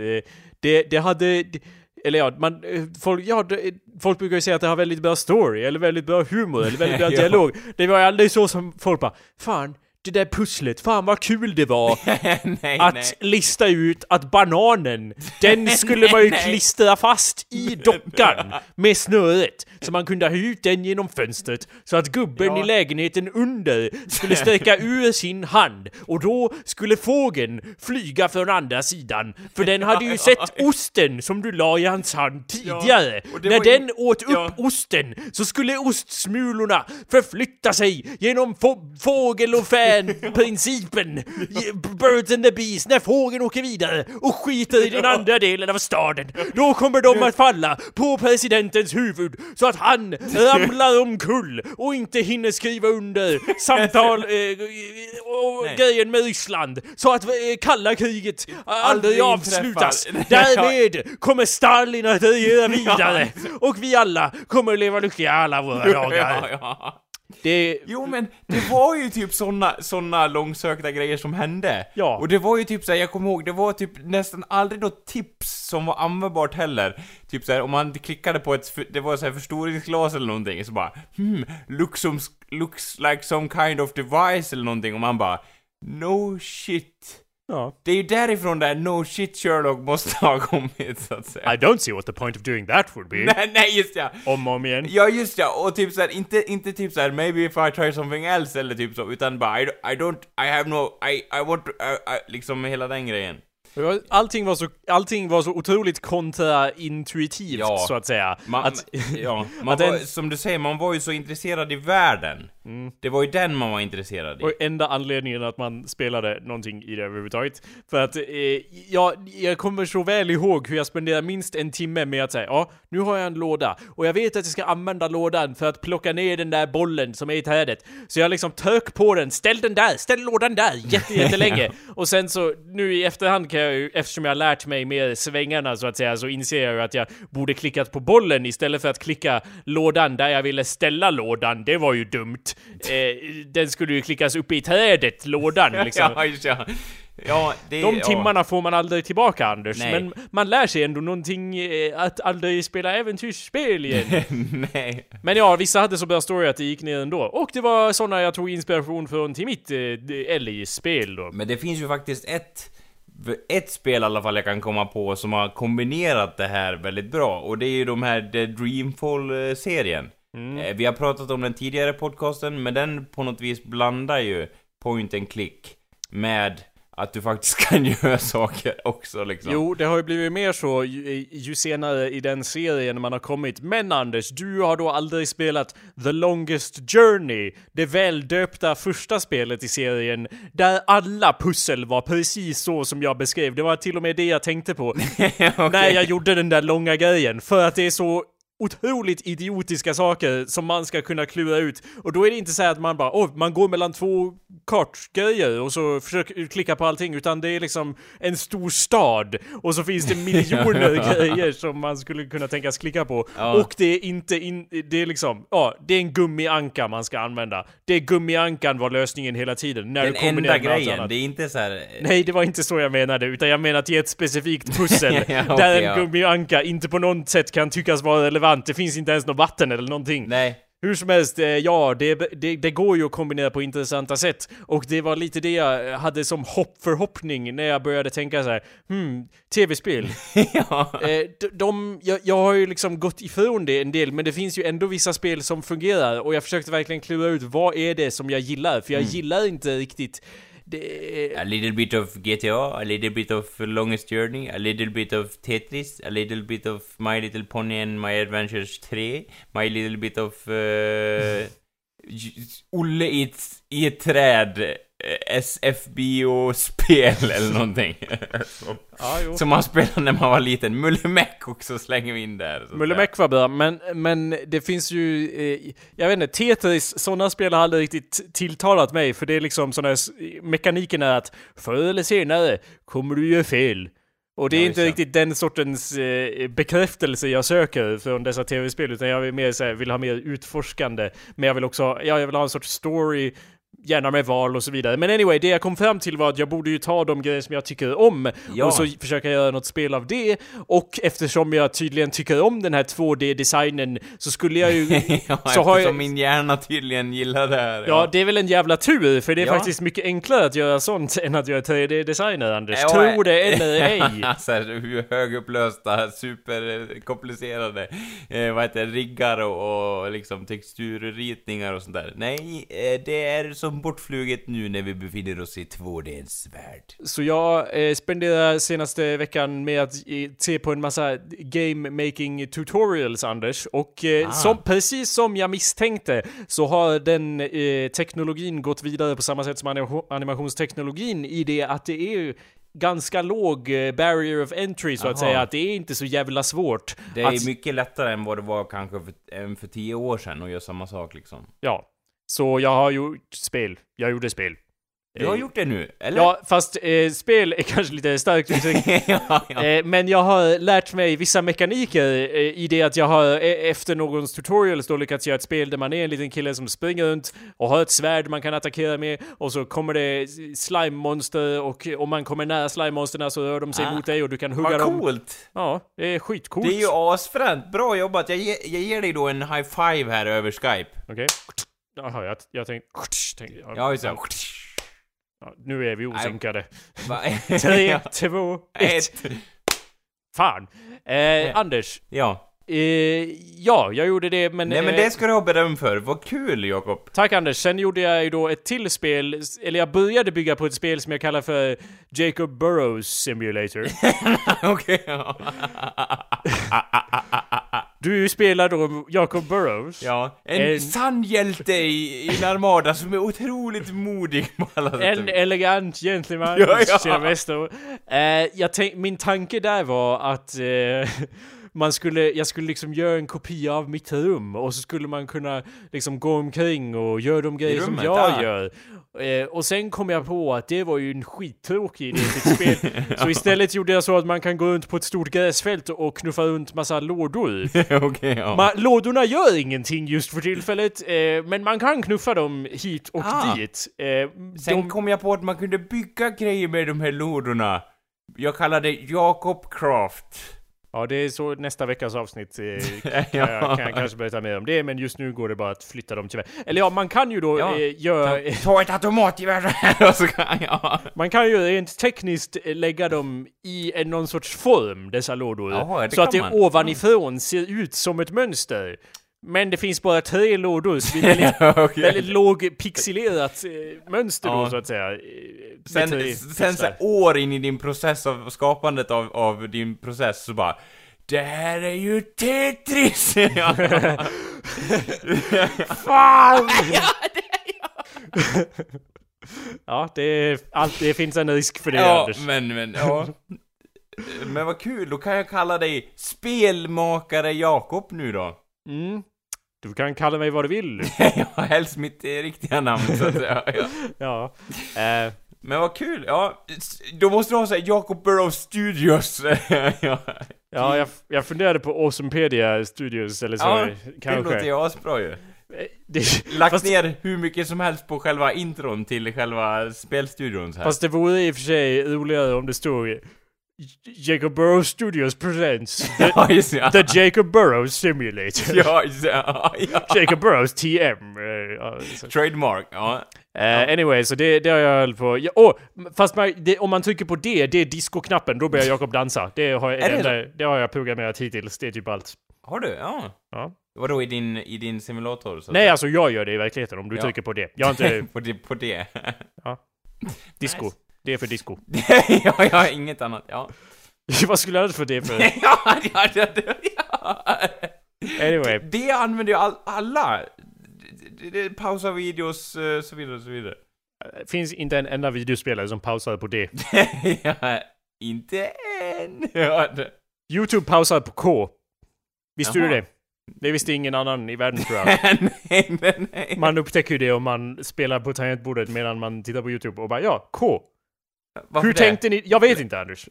det, det hade... Det, eller ja, man, eh, folk, ja, det, folk brukar ju säga att det har väldigt bra story, eller väldigt bra humor, eller väldigt bra dialog. Det var ju aldrig så som folk bara Fan, det där pusslet, fan vad kul det var nej, att nej. lista ut att bananen, den skulle man ju klistra fast i dockan med snöret. Så man kunde ha ut den genom fönstret så att gubben Ja. i lägenheten under skulle sträcka ur sin hand och då skulle fågeln flyga från andra sidan. För den hade ju Ja, sett osten som du la i hans hand tidigare. det När var ju- den åt upp Ja. osten så skulle ostsmulorna förflytta sig genom få- fågel och fan-principen. Birds and the bees, när fågeln åker vidare och skiter i den andra delen av staden. Då kommer de att falla på presidentens huvud så att han ramlar omkull och inte hinner skriva under samtal eh, och Nej. grejen med Ryssland. Så att eh, kalla kriget aldrig Aldrig avslutas. Därmed kommer Stalin att regera vidare. Och vi alla kommer leva lyckliga alla våra dagar. Det... Jo men det var ju typ såna, såna långsökta grejer som hände. Ja. Och det var ju typ såhär, jag kommer ihåg, det var typ nästan aldrig något tips som var användbart heller. Typ såhär, om man klickade på ett, det var såhär förstoringsglas eller någonting, så bara hmm, looks, some, looks like some kind of device eller någonting, och man bara no shit. Ja. Det är ju därifrån där no shit Sherlock måste ha kommit, så att säga. I don't see what the point of doing that would be. Nej, nej just ja! Om och om igen. Ja just ja, och typ såhär, inte, inte typ såhär maybe if I try something else eller typ så, utan bara I, I don't, I have no, I, I want to, I, I, liksom hela den grejen. Det Allting var så, allting var så otroligt kontraintuitivt Ja. så att säga. Man, att, ja, man att var, Mm. som du säger, man var ju så intresserad i världen. Det var ju den man var intresserad i. Och enda anledningen att man spelade någonting i det överhuvudtaget. För att, eh, jag, jag kommer så väl ihåg hur jag spenderade minst en timme med att säga ja, nu har jag en låda. Och jag vet att jag ska använda lådan för att plocka ner den där bollen som är i trädet. Så jag liksom tök på den, ställ den där, ställ lådan där, jätte, jättelänge. Och sen så, nu i efterhand kan jag ju, eftersom jag har lärt mig mer svängarna så att säga, så inser jag ju att jag borde klickat på bollen istället för att klicka lådan där jag ville ställa lådan. Det var ju dumt. Eh, den skulle ju klickas upp i trädet, lådan liksom. ja, just ja. Ja, det, De ja. timmarna får man aldrig tillbaka Anders, Nej. men man lär sig ändå någonting eh, att aldrig spela äventyrsspel igen. Nej. men ja, vissa hade så bra story att det gick ner ändå. Och det var såna jag tog inspiration från till mitt eh, Ellie-spel då. Men det finns ju faktiskt ett, ett spel i alla fall jag kan komma på som har kombinerat det här väldigt bra. Och det är ju de här The Dreamfall-serien. Eh, Vi har pratat om den tidigare podcasten, men den på något vis blandar ju point and click med att du faktiskt kan göra saker också liksom. Jo, det har ju blivit mer så ju, ju senare i den serien man har kommit. Men Anders, du har då aldrig spelat The Longest Journey, det väldöpta första spelet i serien, där alla pussel var precis så som jag beskrev. Det var till och med det jag tänkte på när jag gjorde den där långa grejen. För att det är så otroligt idiotiska saker som man ska kunna klura ut. Och då är det inte så här att man bara, åh, man går mellan två kartgrejer och så försöker klicka på allting, utan det är liksom en stor stad och så finns det miljoner grejer som man skulle kunna tänkas klicka på. Ja. Och det är inte in, det är liksom, ja, det är en gummianka man ska använda. Det är gummiankan var lösningen hela tiden. När Den du enda grejen, det är inte så här. Nej, det var inte så jag menade, utan jag menar att ge ett specifikt pussel Ja, okej, där en ja. gummianka inte på något sätt kan tyckas vara relevant. Det finns inte ens något vatten eller någonting. Nej. Hur som helst, eh, ja, det, det, det går ju att kombinera på intressanta sätt. Och det var lite det jag hade som hopp förhoppning när jag började tänka så här, hmm, tv-spel. ja. Eh, de, de, jag, jag har ju liksom gått ifrån det en del, men det finns ju ändå vissa spel som fungerar. Och jag försökte verkligen klura ut vad är det som jag gillar, för jag gillar inte riktigt A little bit of GTA, a little bit of Longest Journey, a little bit of Tetris, a little bit of My Little Pony and My Adventures 3, my little bit of uh, Olle i i träd, SFBO-spel eller någonting. som, ja, jo. som man spelade när man var liten. Mulle Meck också slänger vi in där. så att Mulle säga. Meck var bra, men, men det finns ju, eh, jag vet inte, Tetris, sådana spel har aldrig riktigt tilltalat mig, för det är liksom sådana, mekaniken är att förr eller senare kommer du göra fel. Och det är Ja, inte riktigt den sortens eh, bekräftelse jag söker från dessa tv-spel, utan jag vill mer så här, vill ha mer utforskande. Men jag vill också, ja, jag vill ha en sorts story, gärna med val och så vidare. Men anyway, det jag kom fram till var att jag borde ju ta de grejer som jag tycker om Ja. och så försöka göra något spel av det. Och eftersom jag tydligen tycker om den här 2D-designen så skulle jag ju... ja, så har jag, min hjärna tydligen gillar det här. Ja, det är väl en jävla tur, för det är Ja. faktiskt mycket enklare att göra sånt än att göra 3D-designer, Anders. Ja, Tro det eller ej. så här, hur högupplösta, superkomplicerade, eh, vad heter det, riggar och, och liksom texturritningar och sånt där. Nej, eh, det är som bortfluget nu när vi befinner oss i 2D's värld. Så jag eh, spenderar senaste veckan med att eh, se på en massa game making tutorials, Anders. Och eh, Ah. som, precis som jag misstänkte så har den eh, teknologin gått vidare på samma sätt som anima- animationsteknologin i det att det är ganska låg eh, barrier of entry så att Aha. säga, att det är inte så jävla svårt. Det att, är mycket lättare än vad det var kanske för, än för tio år sedan att göra samma sak liksom. Ja. Så jag har gjort spel. Jag gjorde spel. Du har Eh, gjort det nu, eller? Ja, fast eh, spel är kanske lite starkt uttryckt. ja, ja. Eh, men jag har lärt mig vissa mekaniker eh, i det att jag har eh, efter någons tutorials då lyckats göra ett spel där man är en liten kille som springer runt och har ett svärd man kan attackera med och så kommer det slime-monster och om man kommer nära slime-monsterna så rör de sig Ah, mot dig och du kan hugga Vad dem. coolt! Ja, det är skitcoolt. Det är ju asfränt, bra jobbat! Jag, ge, jag ger dig då en high five här över Skype. Okej. Jaha, jag, jag tänkte... jag, Ja, just det. ja, nu är vi osynkade. Tre, två, ett. Fan. Eh, Anders. Ja. Eh, ja, jag gjorde det men... Nej men eh, det ska du ha beröm för, vad kul Jakob! Tack Anders. Sen gjorde jag ju då ett till spel, eller jag började bygga på ett spel som jag kallar för Jacob Burrows Simulator. Okej. Du spelar då Jacob Burrows. ja. En, En- sann hjälte i, i en armada som är otroligt modig på alla sätt. En elegant gentleman, Ja, ja. Eh, jag tänk, min tanke där var att eh, man skulle, jag skulle liksom göra en kopia av mitt rum och så skulle man kunna liksom gå omkring och göra de grejer som jag ah. gör. Eh, och sen kom jag på att det var ju en skittråkig idé till spel. Så istället gjorde jag så att man kan gå runt på ett stort gräsfält och knuffa runt massa lådor. Okej, ja. Ma- lådorna gör ingenting just för tillfället, eh, men man kan knuffa dem hit och Ah. dit. Eh, Sen de, kom jag på att man kunde bygga grejer med de här lådorna. Jag kallar det Jakob Craft. Ja, det är så nästa veckas avsnitt eh, kan, jag, kan jag kanske berätta mer om det, men just nu går det bara att flytta dem tyvärr. Eller ja, man kan ju då Ja. eh, göra... Ta ett automatgevär och så kan jag... Man kan ju rent tekniskt eh, lägga dem i en, någon sorts form, dessa lådor. Jaha, så att det man. ovanifrån ser ut som ett mönster. Men det finns bara tre lådor, så det är väldigt, Okej. väldigt låg pixelerat eh, mönster då, Ja. så att säga. eh, Sen, sen så här, år in i din process av skapandet av, av din process så bara Det här är ju Tetris! Ja. Fan! ja, det, är, allt, det finns en risk för det, ja, Anders. men, men, ja. Men vad kul, då kan jag kalla dig Spelmakare Jakob nu då. Mm. Du kan kalla mig vad du vill. ja, helst mitt eh, riktiga namn så att säga. Ja. ja. Eh, Men vad kul, ja. Då måste du ha såhär Jacob Burrows Studios. ja. ja, jag, jag funderade på Awesomepedia Studios eller så. Ja, Det kanske. låter ju asbra ju. Eh, det, Lagt fast, ner hur mycket som helst på själva intron till själva spelstudion så här. fast det vore i och för sig roligare om det stod Jacob Burrows Studios presents the, ja, just det. the Jacob Burrows Simulator. Ja, just. Ja, ja. Jacob Burrows TM. eh, ja, så. Trademark, ja. Eh, anyway, så det, det har jag höll på. Ja, åh, fast man, det, om man trycker på det, det är disco-knappen, då börjar Jakob dansa. Det har, jag, det det, det har jag programmerat hittills, det är typ allt. Har du? Ja. Ja. Vadå i din, i din simulator? Så Nej, alltså jag gör det i verkligheten om du Ja. trycker på det. Jag har inte... på det. På det. disco. Nice. Det är för disco. ja, jag har inget annat. Ja. Vad skulle jag ha för det för? ja, ja, ja, ja. Anyway. Det använder ju all, alla. Pausa videos, eh, så vidare, så vidare. Det finns inte en enda videospelare som pausar på det. ja, inte än. Ja, det. YouTube pausar på K. Visste Jaha. du det? Det visste ingen annan i världen tror jag. nej, nej, nej. Man upptäcker ju det om man spelar på tangentbordet medan man tittar på YouTube och bara ja, K. Varför Hur det? tänkte ni? Jag vet inte Anders.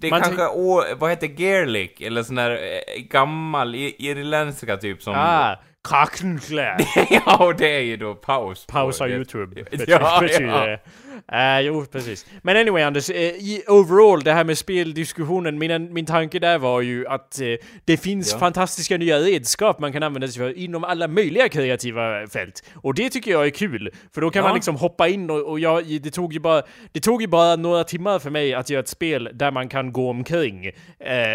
Det är Man kanske, å, vad heter Gaelic? Eller sån där eh, gammal i- irländska typ som... Ah, Krakenklä. ja, och det är ju då paus. Pausa. YouTube. Ja, betyder ja. Eh, jo, precis. Men anyway Anders, i overall, det här med speldiskussionen, min, min tanke där var ju att eh, det finns Ja. fantastiska nya redskap man kan använda sig för inom alla möjliga kreativa fält. Och det tycker jag är kul, för då kan Ja. man liksom hoppa in och, och jag, det tog ju bara, det tog ju bara några timmar för mig att göra ett spel där man kan gå omkring.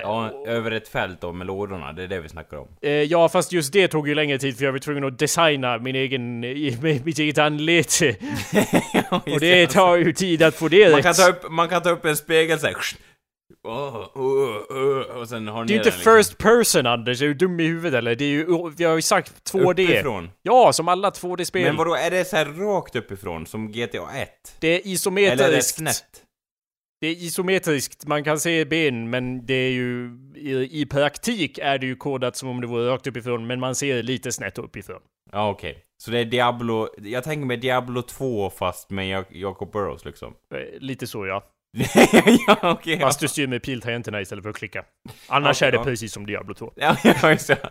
Ja, över ett fält då med lådorna, det är det vi snackar om. Ja, fast just det tog ju längre tid för jag var tvungen att designa min egen, med mitt eget anlete. Och det tar ju tid att få det man kan, ta upp, man kan ta upp en spegel såhär... Oh, oh, oh, och sen har Det är ju inte first person Anders, är du dum i huvudet eller? Det är ju, vi har ju sagt 2D. Uppifrån. Ja, som alla 2D-spel. Men vadå, är det så här rakt uppifrån som GTA 1? Det är Eller är det isometriskt. snett? Det är isometriskt, man kan se ben, men det är ju... I, I praktik är det ju kodat som om det vore rakt uppifrån, men man ser lite snett uppifrån. Ja, okej. Så det är Diablo... Jag tänker mig Diablo 2 fast med Jacob Burrows liksom. Eh, Lite så ja. ja, ja. Fast du styr med piltangenterna istället för att klicka. Annars Okej, är det ja. precis som Diablo 2. Ja, ja, just det.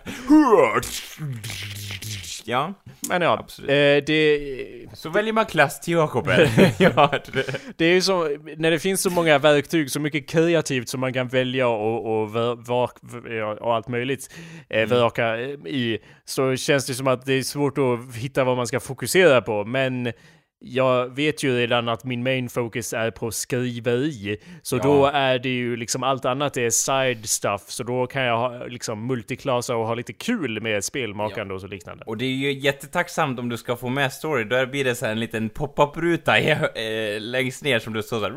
Ja, Men ja, Absolut. eh, det... så väljer man klass till Jakob ja, det, Det är ju så, när det finns så många verktyg, så mycket kreativt som man kan välja och, och, ver- vak, ja, och allt möjligt eh, Mm. verka eh, i, så känns det som att det är svårt att hitta vad man ska fokusera på. Men jag vet ju redan att min main focus är på skriveri, så Ja. då är det ju liksom allt annat är side stuff, så då kan jag ha, liksom multiklasa och ha lite kul med spelmakande och så liknande. och det är ju jättetacksamt om du ska få med story, då blir det så här en liten pop-up-ruta eh, längst ner som du står såhär,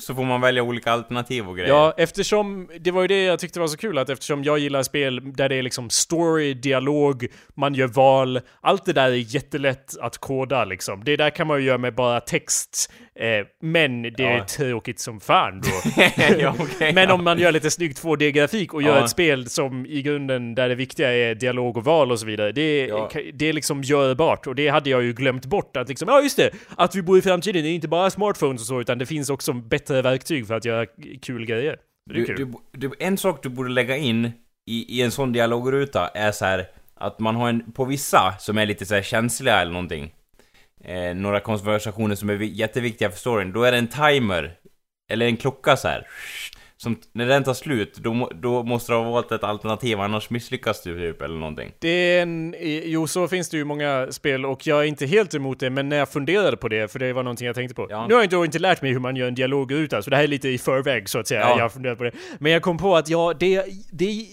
så får man välja olika alternativ och grejer. Ja, eftersom, det var ju det jag tyckte var så kul, att eftersom jag gillar spel där det är liksom story, dialog, man gör val, allt det där är jättelätt att koda liksom. Det där kan man göra med bara text, eh, men det är Ja. tråkigt som fan då. ja, okej, Men ja. om man gör lite snyggt 2D-grafik och gör ett spel som i grunden där det viktiga är dialog och val och så vidare, det, det är liksom görbart. Och det hade jag ju glömt bort att liksom, ja just det, att vi bor i framtiden, det är inte bara smartphones och så, utan det finns också bättre verktyg för att göra kul grejer. Är Du, du, du, en sak du borde lägga in i, i en sån dialogruta är så här att man har en, på vissa som är lite så här känsliga eller någonting, eh, några konversationer som är vi- jätteviktiga för storyn, då är det en timer, eller en klocka så här. Som, när den tar slut, då, då måste du ha valt ett alternativ, annars misslyckas du typ, eller någonting. Det är en, jo så finns det ju många spel och jag är inte helt emot det, men när jag funderade på det, för det var någonting jag tänkte på. Ja. Nu har jag inte, inte lärt mig hur man gör en dialogruta, så det här är lite i förväg så att säga. Ja. Jag har funderat på det. Men jag kom på att ja, det, det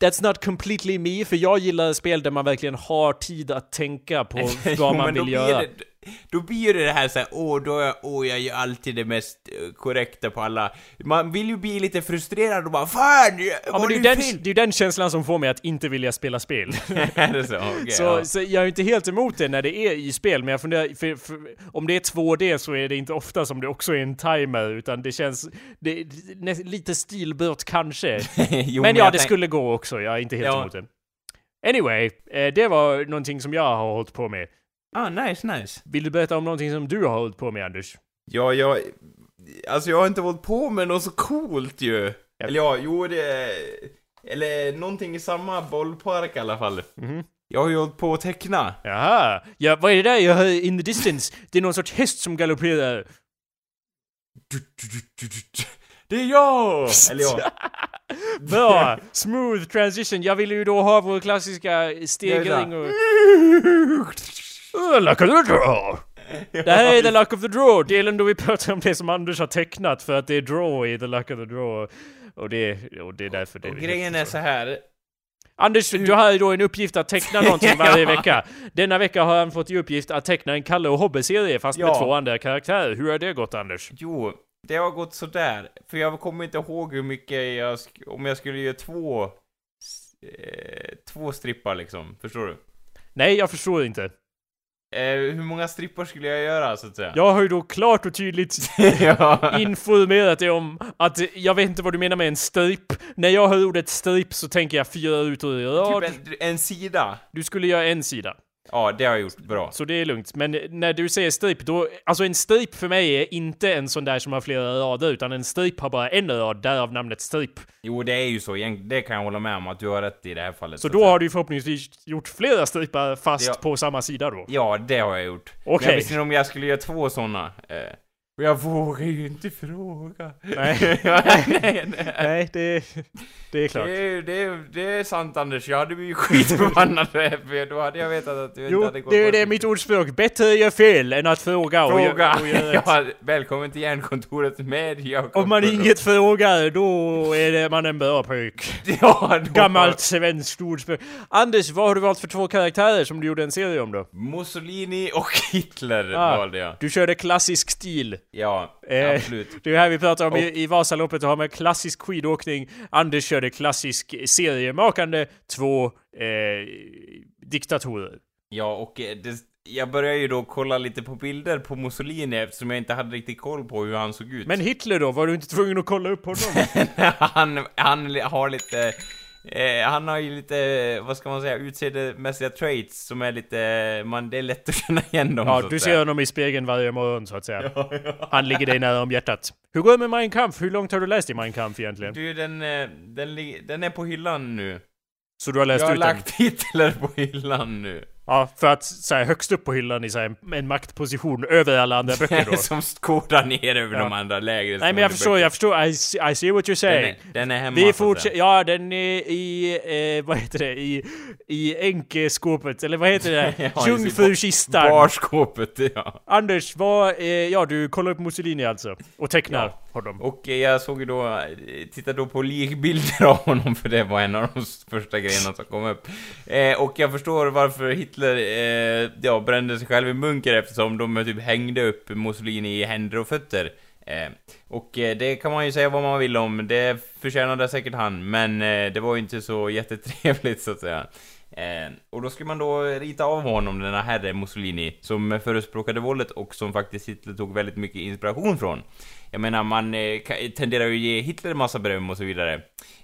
That's not completely me, för jag gillar spel där man verkligen har tid att tänka på vad man vill göra. Det, då blir det det här såhär, åh, då är, åh, jag gör alltid det mest eh, korrekta på alla. Man vill ju bli lite frustrerad och bara, fan! Ja, men det är ju den, det är ju den känslan som får mig att inte vilja spela spel. så? Okej, Så, ja. så jag är inte helt emot det när det är i spel, men jag funderar, för, för, om det är 2D så är det inte ofta som det också är en timer, utan det känns det, lite stilbrott kanske. jo, men ja, jag det skulle gå också, jag är inte helt Ja. emot det. Anyway, eh, det var någonting som jag har hållit på med. Ah, nice, nice. Vill du berätta om någonting som du har hållit på med, Anders? Ja, jag... Alltså jag har inte hållit på med något så coolt ju. Ja. Eller ja, jo det... Eller någonting i samma bollpark i alla fall. Mhm. Jag har ju hållit på att teckna. Jaha, ja, vad är det där jag hör in the distance? Det är någon sorts häst som galopperar. Det är jag! Eller ja. Bra! Smooth transition. Jag ville ju då ha vår klassiska stegring och... Uh, luck of the draw! Det här är the luck of the draw, delen då vi pratar om det som Anders har tecknat för att det är draw i the luck of the draw. Och det, och det är därför det Och grejen är så här. Anders, du har ju då en uppgift att teckna någonting varje vecka. Denna vecka har han fått i uppgift att teckna en Kalle och Hobbe-serie fast med Ja. två andra karaktärer. Hur har det gått Anders? Jo, det har gått sådär. För jag kommer inte ihåg hur mycket jag... sk- Om jag skulle göra två... Eh, två strippar liksom. Förstår du? Nej, jag förstår inte. Eh, hur många strippar skulle jag göra så att säga? Jag har ju då klart och tydligt ja. informerat dig om att jag vet inte vad du menar med en strip. När jag hör ordet strip så tänker jag fyra rutor i rad. Typ en, en sida. Du skulle göra en sida. Ja, det har jag gjort bra. Så det är lugnt. Men när du säger strip, då... Alltså en strip för mig är inte en sån där som har flera rader, utan en strip har bara en rad, därav namnet strip. Jo, det är ju så. Det kan jag hålla med om att du har rätt i det här fallet. Så att då har du förhoppningsvis gjort flera stripar fast Ja. på samma sida då. Ja, det har jag gjort. Okej. Men jag visste inte om jag skulle göra två såna. Eh, och jag vågar ju inte fråga. Nej. nej, nej, nej. Det, det är klart. Det, är- det, är- det är sant Anders, jag hade blivit skitförbannad för då hade jag vetat att du inte Jo, hade gått det är det mitt ordspråk. Bättre göra fel än att fråga. och Fråga! gö- och göra rätt. ja, välkommen till järnkontoret med Jakob. Om man inget frågar, då är det man en bra pojk. Ja, då- Gammalt svenskt ordspråk. Anders, vad har du valt för två karaktärer som du gjorde en serie om då? Mussolini och Hitler Ah. valde jag. Du körde klassisk stil. Ja, Eh, absolut. Det är här vi pratar om Och- i, i Vasaloppet, och har med klassisk skidåkning. Anders körde klassisk seriemakande, två eh, diktatorer. Ja, och eh, det, jag började ju då kolla lite på bilder på Mussolini eftersom jag inte hade riktigt koll på hur han såg ut. Men Hitler då? Var du inte tvungen att kolla upp honom? han, han har lite... Eh, han har ju lite, vad ska man säga, utseendemässiga traits som är lite, man, det är lätt att känna igen dem ja, du ser honom i spegeln varje morgon så att säga. Han ligger dig nära om hjärtat. Hur går det med Mein Kampf? Hur långt har du läst i Mein Kampf egentligen? Du, den, eh, den, den är på hyllan nu. Så du har läst Jag har ut den? lagt Hitler på hyllan nu. Ja, för att så här, högst upp på hyllan i så här, en maktposition över alla andra böcker då. som skådar ner över Ja. de andra lägre Nej men jag förstår, jag förstår, I see, I see what you're Den saying. är, den är hemma Vi fortsätter, ja den är i, eh, vad heter det, i, i änkeskåpet, eller vad heter det? Ja, Jungfrukistan. Barskåpet, ja. Anders, vad, eh, ja du kollar upp Mussolini alltså? Och tecknar Ja honom? Och eh, jag såg ju då, eh, tittade då på likbilder av honom för det var en av de första grejerna som kom upp. Eh, och jag förstår varför Hitler, eh, ja, brände sig själv i munker eftersom de typ hängde upp Mussolini i händer och fötter. Eh, och eh, det kan man ju säga vad man vill om, det förtjänade säkert han, men eh, det var ju inte så jättetrevligt så att säga. Eh, och då skulle man då rita av honom, den här herre Mussolini, som förespråkade våldet och som faktiskt Hitler tog väldigt mycket inspiration från. Jag menar, man eh, tenderar ju att ge Hitler massa beröm och så vidare.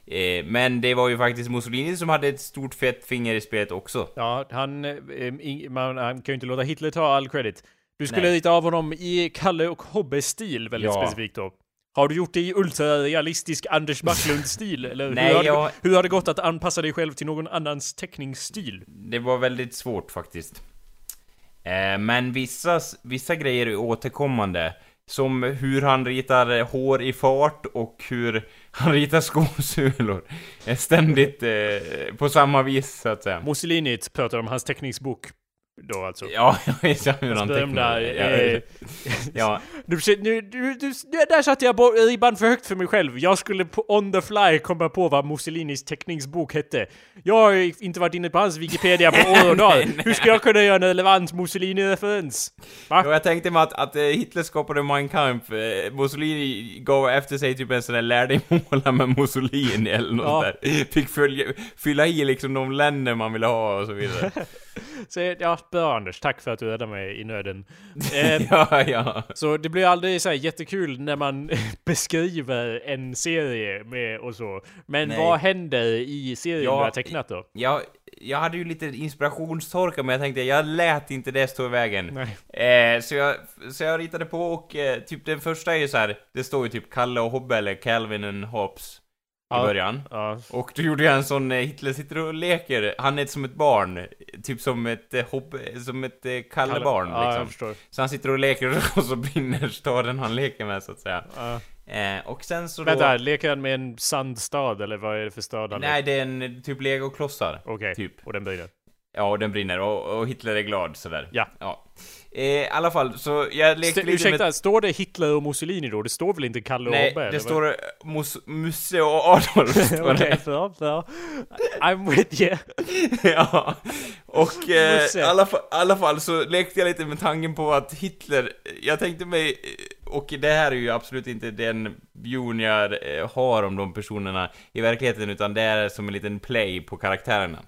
Eh, men det var ju faktiskt Mussolini som hade ett stort fett finger i spelet också. Ja, han, eh, man, han kan ju inte låta Hitler ta all credit. Du skulle rita av honom i Kalle och Hobbe-stil väldigt Ja. specifikt då. Har du gjort det i ultrarealistisk Anders Backlund-stil? Eller Nej, hur, har det, jag- hur har det gått att anpassa dig själv till någon annans teckningsstil? Det var väldigt svårt faktiskt. Eh, men vissa, vissa grejer är återkommande. Som hur han ritar hår i fart och hur han ritar skosulor. Ständigt eh, på samma vis, så att säga. Mussolini pratar om hans teckningsbok. Då alltså. Ja, jag vet hur han berömda, tecknar. eh, Ja. Du, nu, du, du, där satte jag ribban för högt för mig själv. Jag skulle på on the fly komma på vad Mussolinis teckningsbok hette. Jag har ju inte varit inne på hans Wikipedia på år och dag. Hur ska jag kunna göra en relevant Mussolini-referens? Va? Ja, jag tänkte mig att, att eh, Hitler skapade Mein Kampf, eh, Mussolini gav efter sig typ en sån där lär dig måla med Mussolini eller något Ja. där. Fick följa, fylla i liksom de länder man ville ha och så vidare. Så, ja, bra Anders. Tack för att du räddade mig i nöden. Eh, ja, ja. Så det blir aldrig så här jättekul när man beskriver en serie med och så. Men Nej. vad händer i serien Ja, du har tecknat då? Jag, jag hade ju lite inspirationstorka men jag tänkte jag lät inte det stå i vägen. Eh, så, jag, så jag ritade på och eh, typ den första är ju så här. det står ju typ Kalle och Hobbe eller Calvin and Hobbes i Ja. början. Ja, Och då gjorde jag en sån, eh, Hitler sitter och leker, han är som ett barn, typ som ett eh, hopp, som ett eh, Kallebarn jag liksom. Så han sitter och leker och så brinner staden han leker med så att säga. Ja. Eh, och sen så Vänta, då... leker han med en sandstad eller vad är det för stad han Nej, det är en typ legoklossar. Okej, typ. och den brinner. Ja, och den brinner och, och Hitler är glad sådär. Ja. ja. Eh, I alla fall, så jag lekte St- lite ursäkta, med... står det Hitler och Mussolini då? Det står väl inte Kalle Nej, Hobbe? det eller står eh, Mus, Musse och Adolf. Okej, det. bra, bra. I'm with you. ja. Och eh, i alla, alla fall så lekte jag lite med tanken på att Hitler, jag tänkte mig, eh, och det här är ju absolut inte den viewn jag har om de personerna i verkligheten, utan det är som en liten play på karaktärerna.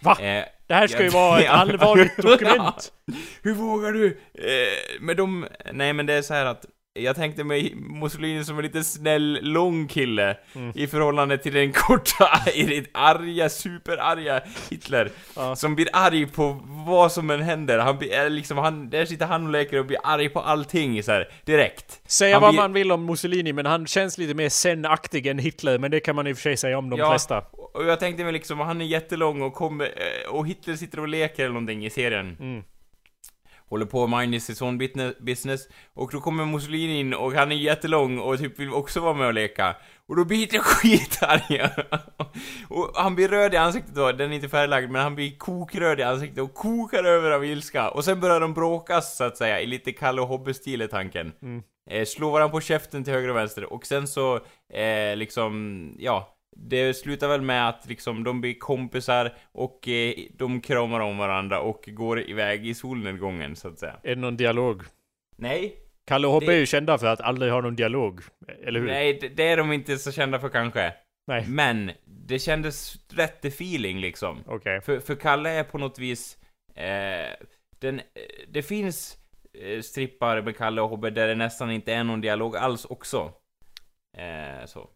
Va? Eh, Det här ska ju vara ett allvarligt dokument. Hur vågar du? Eh, men de, nej men det är så här att jag tänkte mig Mussolini som en lite snäll, lång kille i förhållande till den korta, arga, superarga Hitler. Ja. Som blir arg på vad som än händer. Han blir är liksom, han, där sitter han och leker och blir arg på allting så här, direkt. Säga Han vad blir- man vill om Mussolini, men han känns lite mer zen-aktig än Hitler, men det kan man i och för sig säga om de Ja. flesta. Och jag tänkte mig liksom, han är jättelång och kommer, eh, och Hitler sitter och leker eller någonting i serien. Mm. Håller på mindar sitt sån bitne- business. Och då kommer Mussolini in och han är jättelång och typ vill också vara med och leka. Och då blir Hitler skitarg. och han blir röd i ansiktet då, den är inte färglagd, men han blir kokröd i ansiktet och kokar över av ilska. Och sen börjar de bråkas så att säga, i lite Kalle och Hobbe-stil är tanken. Mm. Eh, slår varandra på käften till höger och vänster och sen så, eh, liksom, ja. Det slutar väl med att liksom de blir kompisar och eh, de kramar om varandra och går iväg i solnedgången så att säga. Är det någon dialog? Nej, Kalle och Hobbe Det- är ju kända för att aldrig ha någon dialog. Eller hur? nej det, det är de inte så kända för kanske. Nej. Men det kändes rätt i feeling liksom. Okej. För, för Kalle är på något vis, eh, den, det finns eh, strippar med Kalle och Hobbe där det nästan inte är någon dialog alls också. Eh, så.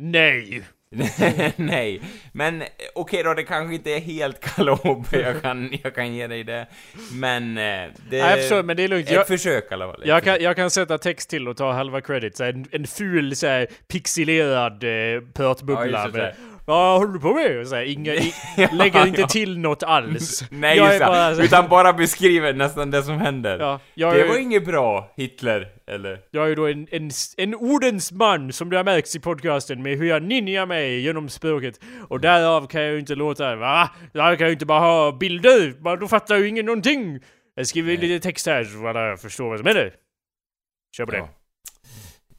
Nej! Nej, men okej då, det kanske inte är helt Hobbe, jag kan, jag kan ge dig det. Men eh, det... Nej, förstår, men det är lugnt. Ett Jag, försök i alla fall. jag, kan, jag kan sätta text till och ta halva credit. Så en, en ful, så här, pixelerad eh, Ja, pörtbubbla. med, Vad håller du på med? Så här, inga, i, lägger inte till något alls. Nej, jag just det. bara så- Utan bara beskriver nästan det som händer. Ja, jag, det var inget bra, Hitler, eller? jag är ju då en, en, en ordens man, som det har märkts i podcasten, med hur jag ninjar mig genom språket. Och därav kan jag ju inte låta, va? Jag kan ju inte bara ha bilder, då fattar ju ingen någonting. Jag skriver Nej. lite text här så alla förstår vad som händer. Kör på det. Ja.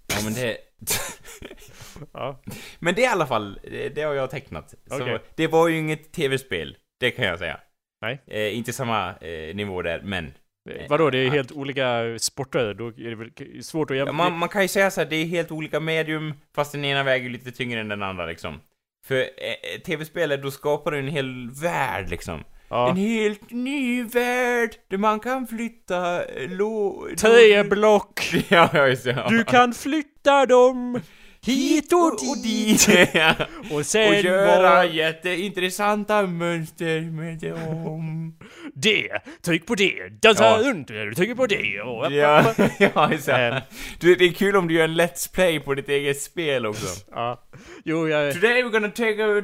ja, men det... Ja. men det i alla fall, det, har jag tecknat. Så Okej. det var ju inget tv-spel, det kan jag säga. Nej. Eh, inte samma eh, nivå där, men... Eh, Vadå, det är helt olika sporter? Då är det väl svårt att Ja, jämföra? man, man kan ju säga så här, det är helt olika medium, fast den ena väger lite tyngre än den andra liksom. För eh, tv-spelet, då skapar du en hel värld liksom. Ja. En helt ny värld, där man kan flytta eh, lå... Tre block! Ja, ja, just. Ja. Du kan flytta dem hit och dit! Ja. Och sen och göra var jätteintressanta mönster med dem. det! Tryck på det! Dansa Ja. du trycker på det! Och Ja, ja. Du, det är kul om du gör en Let's Play på ditt eget spel också. ja. Jo, jag... Today we're gonna take a,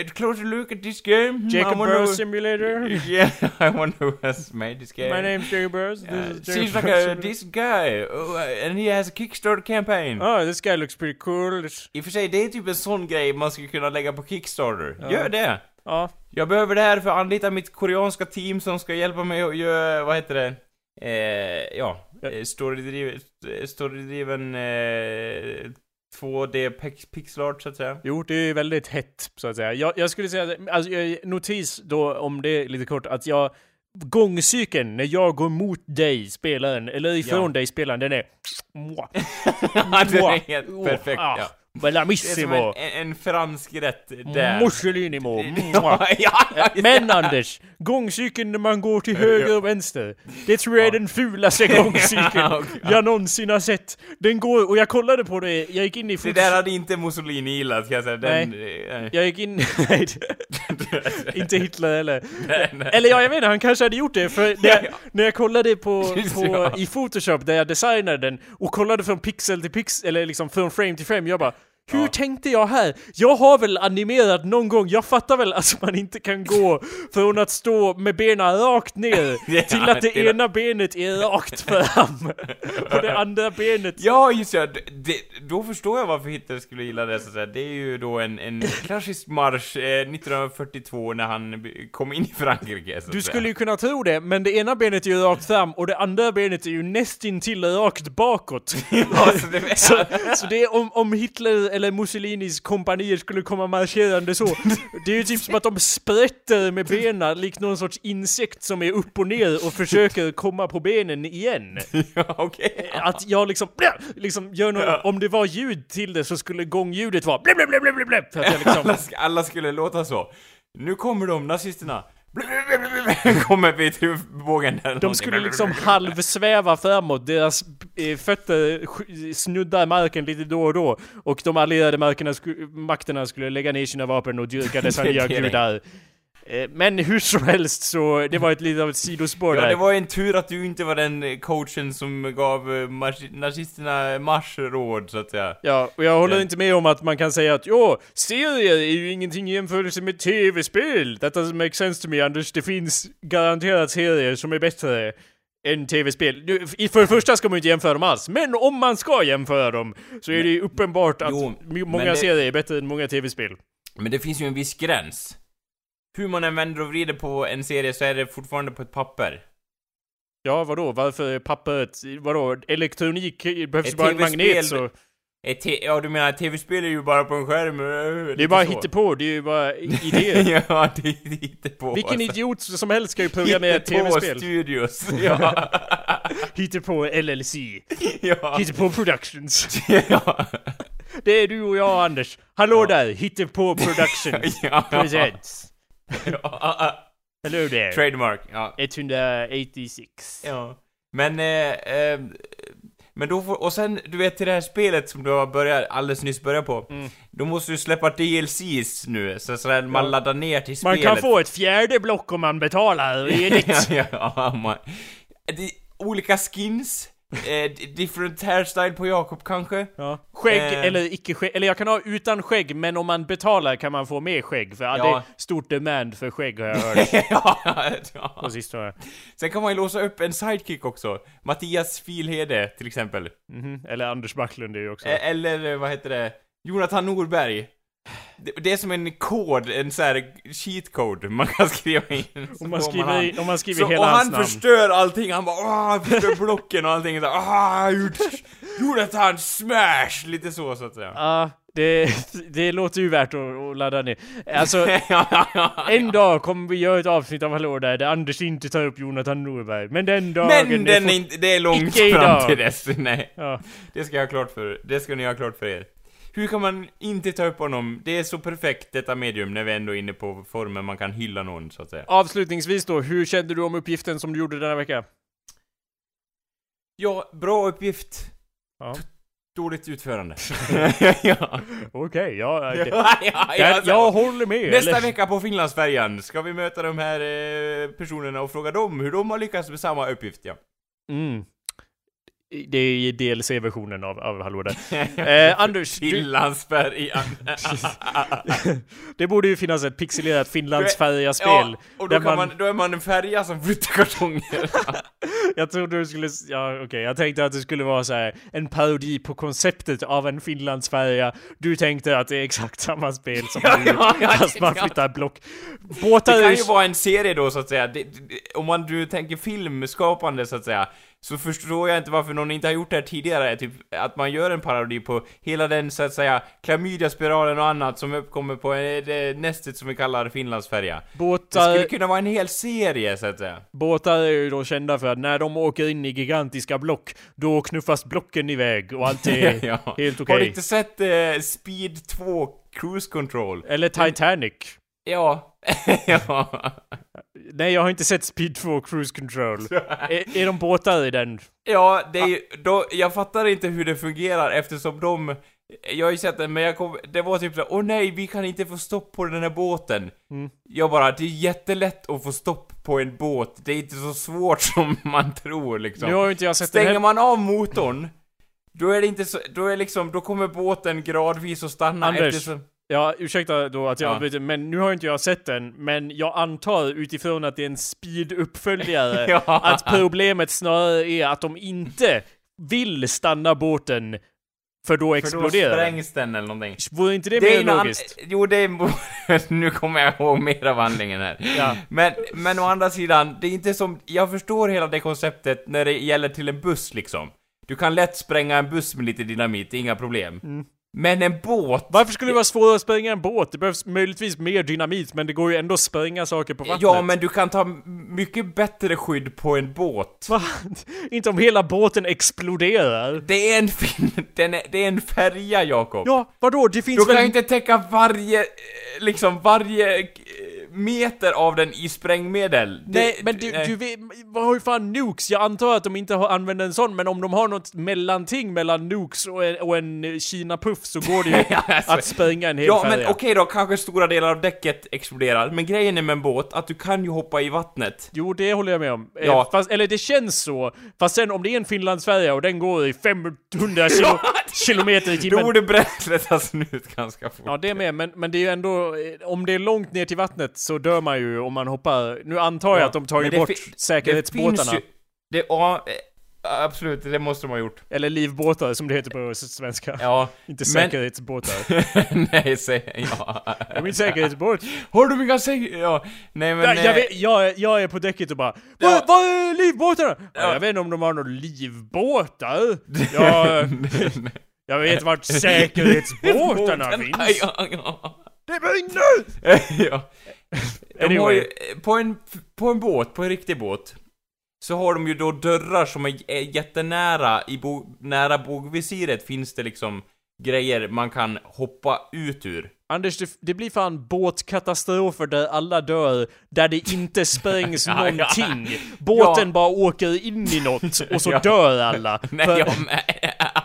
a closer look at this game. Jacob Burrows Simulator. Yeah, I wonder who has made this game. My name's Jacob. This Yeah, seems like a decent guy, oh, uh, and he has a Kickstarter campaign. Oh, this guy looks pretty cool. It's- I och för sig, det är typ en sån grej man skulle kunna lägga på Kickstarter. Ja. Gör det! Ja. Jag behöver det här för att anlita mitt koreanska team som ska hjälpa mig att göra, vad heter det? Eh, ja, eh, storydriven, eh, storydriven eh, 2D pix, pixel art så att säga. Jo, det är väldigt hett, så att säga. Jag, jag skulle säga, alltså, notis då om det lite kort, att jag... Gångcykeln, när jag går mot dig, spelaren, eller ifrån Ja. dig, spelaren, den är... Mwah. Mwah. är helt perfekt, ja. Bellissimo! en, en, en fransk rätt där. Mussolinimo! Ja, ja, ja, Men Anders, gångcykeln när man går till höger och vänster. Det tror jag är den fulaste gångcykeln Ja, okej. jag någonsin har sett. Den går, och jag kollade på det, jag gick in i Det där hade inte Mussolini gillat kan jag säga. Den, eh, Jag gick in... Nej, inte Hitler eller... nej, nej. Eller ja, jag vet han kanske hade gjort det för när jag, Ja, ja. när jag kollade på, på i Photoshop där jag designade den och kollade från pixel till pixel, eller liksom från frame till frame, jag bara hur Ja. tänkte jag här? Jag har väl animerat någon gång, jag fattar väl att man inte kan gå från att stå med benen rakt ner Ja, till att det till- ena benet är rakt fram och det andra benet... Ja, just det, det. Då förstår jag varför Hitler skulle gilla det så att säga. Det är ju då en, en klassisk marsch eh, 1942 när han kom in i Frankrike så Du säga. skulle ju kunna tro det, men det ena benet är ju rakt fram och det andra benet är ju nästintill rakt bakåt. Ja, så det, Så, så det är om, om Hitler eller Mussolinis kompanier skulle komma marscherande så. Det är ju typ som att de sprätter med benen likt någon sorts insekt som är upp och ner och försöker komma på benen igen. ja, okej. Att jag liksom, liksom gör något, Ja. om det var ljud till det så skulle gångljudet vara blä, blä, blä, blä, blä, för att jag liksom, Alla, alla skulle låta så. Nu kommer de, nazisterna. Kommer vid huvudbågen där. De skulle liksom halvsväva framåt, deras eh, fötter snuddar marken lite då och då. Och de allierade markerna makterna skulle lägga ner sina vapen och dyrka dessa nya gudar. Eh, Men hur som helst så, det var ett litet av ett sidospår Ja, där. det var en tur att du inte var den eh, coachen som gav eh, nazisterna marschråd, så att säga. Ja, och jag håller Ja. inte med om att man kan säga att jo, serier är ju ingenting i jämförelse med tv-spel. That doesn't make sense to me Anders. Det finns garanterat serier som är bättre än tv-spel. För det första ska man ju inte jämföra dem alls, men om man ska jämföra dem så är det ju uppenbart att Jo, många men det- serier är bättre än många tv-spel. Men det finns ju en viss gräns. Hur man än vänder och vrider på en serie så är det fortfarande på ett papper. Ja, vadå? Varför är pappret... Vadå? Elektronik behövs Ett bara en magnet så... Ett ja, du menar tv-spel är ju bara på en skärm? Det är bara hittepå, det är ju bara idéer. ja, det är hittepå. Vilken alltså. idiot som helst ska ju programmera tv-spel. Studios. Ja. Hittepå LLC. ja. Hittepå Productions. ja. Det är du och jag Anders. Hallå där, Hittepå Productions. ja. Presents. ja. Hello there. Trademark, ja. 186. Ja. Men, eh, eh, men då får, och sen, du vet till det här spelet som du har börjat, alldeles nyss börjat på. Mm. Då måste du släppa DLCs nu, så sådär man Ja. laddar ner till Man spelet. kan få ett fjärde block om man betalar redigt. ja, ja, man. Det, olika skins, eh, different hairstyle på Jakob kanske? Ja. Skägg Eh. eller icke skägg, eller jag kan ha utan skägg men om man betalar kan man få mer skägg för ja. det är stort demand för skägg har jag hört ja, ja. på sistone. Sen kan man ju låsa upp en sidekick också. Mattias Filhede till exempel. Mhm. Eller Anders Backlund är ju också. Eh, Eller vad heter det? Jonathan Norberg. Det, det är som en kod, en sån här cheat code man kan skriva in. Om man skriver, han. i- om man skriver Så, hela och hans han namn. förstör allting, han bara åh, han förstör blocken och allting så ah, Jonathan smash! Lite så så att säga. Ja, det, det låter ju värt att, att ladda ner. Alltså, en dag kommer vi göra ett avsnitt av Hallå där, där Anders inte tar upp Jonathan Norberg. Men den dagen... Men den får- är inte, det är långt fram idag. till dess, nej. Ja. Det ska jag ha klart för, det ska ni ha klart för er. Hur kan man inte ta upp honom? Det är så perfekt detta medium när vi ändå är inne på formen man kan hylla någon så att säga. Avslutningsvis då, hur kände du om uppgiften som du gjorde denna vecka? Ja, bra uppgift. Ja. Dåligt utförande. ja. Okej, ja, ja, ja, alltså. jag håller med. Nästa eller? vecka på Finlandsfärjan ska vi möta de här eh, personerna och fråga dem hur de har lyckats med samma uppgift, ja. Mm. Det är DLC-versionen av, av Hallå där. Eh, Anders, du, Finlandsfärjan. det borde ju finnas ett pixelerat Finlandsfärja-spel. ja, och då, man- man... då är man en färja som flyttar kartonger. Jag trodde du skulle, ja okej, jag tänkte att det skulle vara så här en parodi på konceptet av en Finlandsfärja. Du tänkte att det är exakt samma spel som Ja, du, ja, ja, fast man flyttar block. Båtar Det kan ju vara en serie då så att säga. Det, det, om man du tänker filmskapande så att säga. Så förstår jag inte varför någon inte har gjort det här tidigare, typ att man gör en parodi på hela den så att säga klamydiaspiralen och annat som uppkommer på eh, det nästet som vi kallar Finlandsfärja. Det båtar, skulle kunna vara en hel serie så att säga. båtar är ju då kända för att när de åker in i gigantiska block, då knuffas blocken iväg och allt är ja. helt Har okej. du inte sett eh, Speed 2 Cruise Control? Eller Titanic. Ja. ja. Nej, jag har inte sett Speed 2 Cruise Control. är, är de båtar i den? Ja, det är ju, då, jag fattar inte hur det fungerar eftersom de... Jag har ju sett den, men jag kom, det var typ så åh nej, vi kan inte få stopp på den här båten. Mm. Jag bara, det är jättelätt att få stopp på en båt, det är inte så svårt som man tror liksom. Nu har inte jag sett den Stänger här... man av motorn, då är det inte så, då är liksom, då kommer båten gradvis att stanna Anders. eftersom... Ja, ursäkta då att jag Ja. avbryter, men nu har inte jag sett den, men jag antar utifrån att det är en speed-uppföljare, Ja. att problemet snarare är att de inte vill stanna båten, för då För då exploderar sprängs den eller någonting. Vore inte det, Det mer en an- logiskt? Jo, det är... nu kommer jag ihåg mer av handlingen här. Ja. Men, men å andra sidan, det är inte som... Jag förstår hela det konceptet när det gäller till en buss liksom. Du kan lätt spränga en buss med lite dynamit, det är inga problem. Mm. Men en båt... Varför skulle det vara svårare att spränga en båt? Det behövs möjligtvis mer dynamit, men det går ju ändå att spränga saker på vattnet. Ja, men du kan ta mycket bättre skydd på en båt. Va? Inte om hela båten exploderar? Det är en fin... Den är, det är en färja, Jakob. Ja, vadå? Det finns Du kan väl... ju inte täcka varje... eh, Liksom varje... meter av den i sprängmedel. Det- Nej, men du, nej. du vet, vad har ju fan nukes? Jag antar att de inte har använder en sån, men om de har något mellanting mellan nukes och en, och en Kina-puff så går det ju Ja, alltså. att spränga en hel Ja, men färja. okej då, kanske stora delar av däcket exploderar, men grejen är med en båt att du kan ju hoppa i vattnet. Jo, det håller jag med om. Eh, Ja. Fast, eller det känns så. Fast sen om det är en Finlandsfärja och den går i 500 kilo, kilometer i Då timmen. borde bränslet ta slut ganska fort. Ja, det är med, men, men det är ju ändå... eh, Om det är långt ner till vattnet så dör man ju om man hoppar. Nu antar jag Ja, att de tar ju men det bort säkerhetsbåtarna. Det finns ju... Det, ja, absolut, det måste de ha gjort. Eller livbåtar som det heter på svenska. Ja, Inte men- säkerhetsbåtar. nej, säg ja. Det är min säkerhetsbåt. Har du inga säker... Ja, nej men... Jag, jag, eh, vet, jag, är- jag är på däcket och bara Ja. Vad är livbåtarna? Ja. Ja. Jag vet inte om de har några livbåtar. Jag, jag vet vart säkerhetsbåtarna finns. Det brinner! ja. De har ju, på en, på en båt, på en riktig båt, så har de ju då dörrar som är, är jättenära, i bo, nära bogvisiret finns det liksom grejer man kan hoppa ut ur. Anders, det, det blir fan båtkatastrofer där alla dör, där det inte sprängs Ja, ja. någonting. Båten Ja. bara åker in i något och så Ja. dör alla. Nej, För- jag med.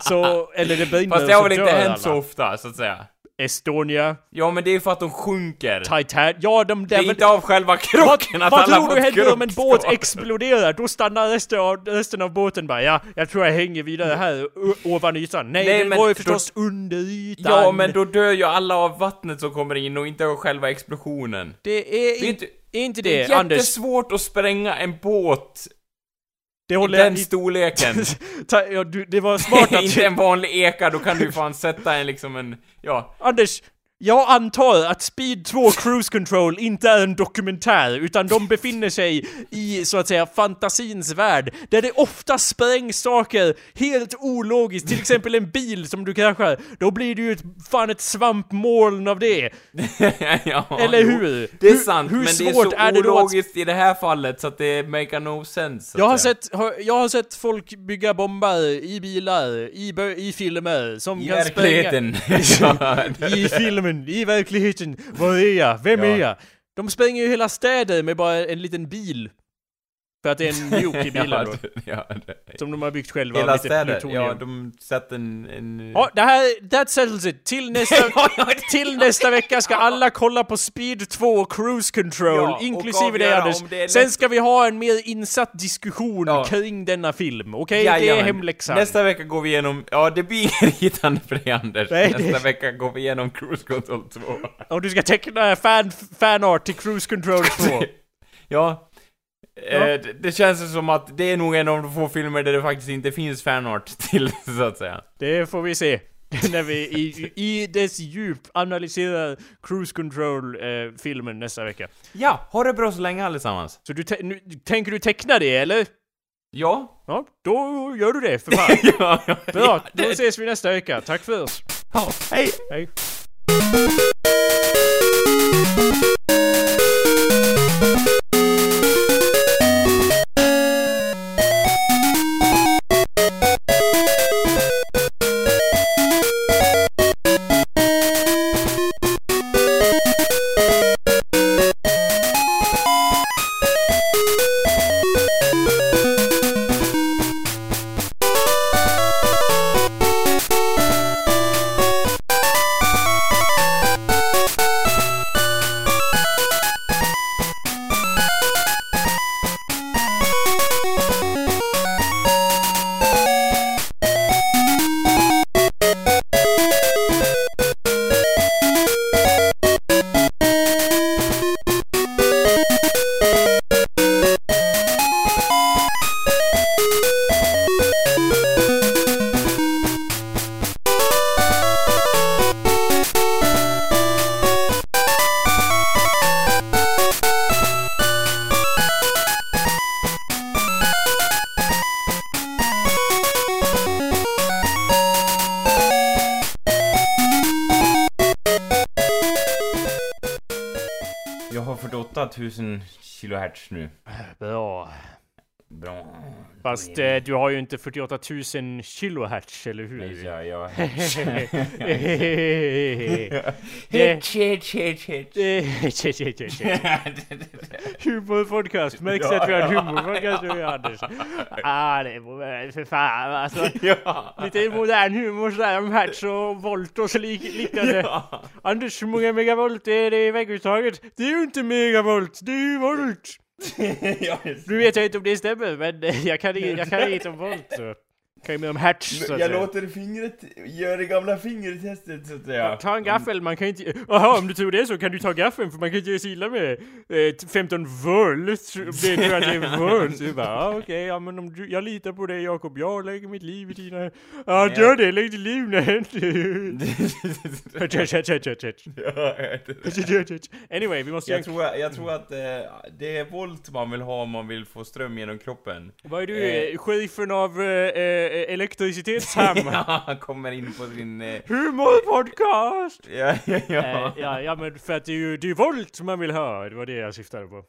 Så, eller det brinner Fast det har väl inte hänt alla. så ofta, så att säga. Estonia, Ja, men det är ju för att de sjunker. Titan, ja de det är där inte av själva krocken att Vad alla tror du händer om en båt exploderar? Då stannar resten av, resten av båten bara ja, jag tror jag hänger vidare här ovan ytan. Nej, Nej, men går ju då- förstås under ytan. Ja, men då dör ju alla av vattnet som kommer in och inte av själva explosionen. Det är, Det är inte, inte Det det, är Anders. jättesvårt att spränga en båt Det i den jag... storleken. Ta, ja, du, det var smart att... inte en vanlig eka, då kan du fan sätta en liksom en, ja. Anders, jag antar att Speed 2 Cruise Control inte är en dokumentär, utan de befinner sig i, så att säga, fantasins värld, där det ofta sprängs saker helt ologiskt, till exempel en bil som du kraschar, då blir det ju ett, fan ett svampmoln av det. ja Eller hur? Det är Hur- sant, hur men det är så är det då att- ologiskt i det här fallet så att det makar no sense. Jag har, säga. sett, har- jag har sett folk bygga bomber i bilar, i, i filmer, som I kan verkligheten. spränga... I filmen, i verkligheten. Var är jag? Vem Ja. är jag? De spränger ju hela städer med bara en liten bil. För att det är en bilen ja, det- ja, det- Som de har byggt själva. Hela städer, ja, de sätter en... en... Ja, det här, that settles it. Till nästa, till nästa vecka ska alla kolla på Speed 2 Cruise Control, Ja, och inklusive dig Anders. det Sen ska vi ha en mer insatt diskussion Ja. kring denna film, okej? Det är hemläxan. Nästa vecka går vi igenom, ja det blir ingen hittande för dig Anders. Nej, det- Nästa vecka går vi igenom Cruise Control 2. Och du ska teckna fan, fanart till Cruise Control 2. ja. Ja. Eh, det, känns som att det är nog en av de få filmer där det faktiskt inte finns fanart till, så att säga. Det får vi se. När vi i, i dess djup analyserar Cruise Control-filmen nästa vecka. Ja, ha det bra så länge allesammans. Så du nu, tänker du teckna det, eller? Ja. Ja, då gör du det, för fan. ja, ja, Bra, då det- ses vi nästa vecka. Tack för oss. ja, hej! Hej. Jag har 48 000 kilohertz nu. Bra. Fast eh, du har ju inte 48 000 kilohertz, eller hur? Nej, ja, ja. Det- det-. Humorpodcast, märks att vi har en humorpodcast nu Anders. Ah, det är för fan alltså. Ja. Lite modern humor sådär om hertz och volt och så lik, liknande. Ja. Anders, hur många megavolt är det i vägguttaget? Det är ju inte megavolt, det är ju volt! ja, Nu vet jag inte om det stämmer, men eh, jag kan, jag kan inget om volt så. Kan ju mer om hertz så att Jag säga. låter fingret göra det gamla fingertestet så att säga. Ta en gaffel, man kan inte... Jaha, om du tror det så kan du ta gaffeln för man kan inte göra sig illa med eh, 15 volt. Om det tror att det är volt. Så jag bara, ah, okej, ja men om du, jag litar på dig Jakob, jag lägger mitt liv i dina... Ja, gör det, lägg ditt liv ner. Anyway, vi måste jag, tror, jag tror att eh, det är volt man vill ha om man vill få ström genom kroppen. Vad är du, eh, chefen av eh, eh, elektricitetshamn? Ja, han kommer in på sin... Eh, Humorpodcast! ja, ja, Eh, ja. ja, ja men för att det är ju det är volt man vill ha, det var det jag syftade på.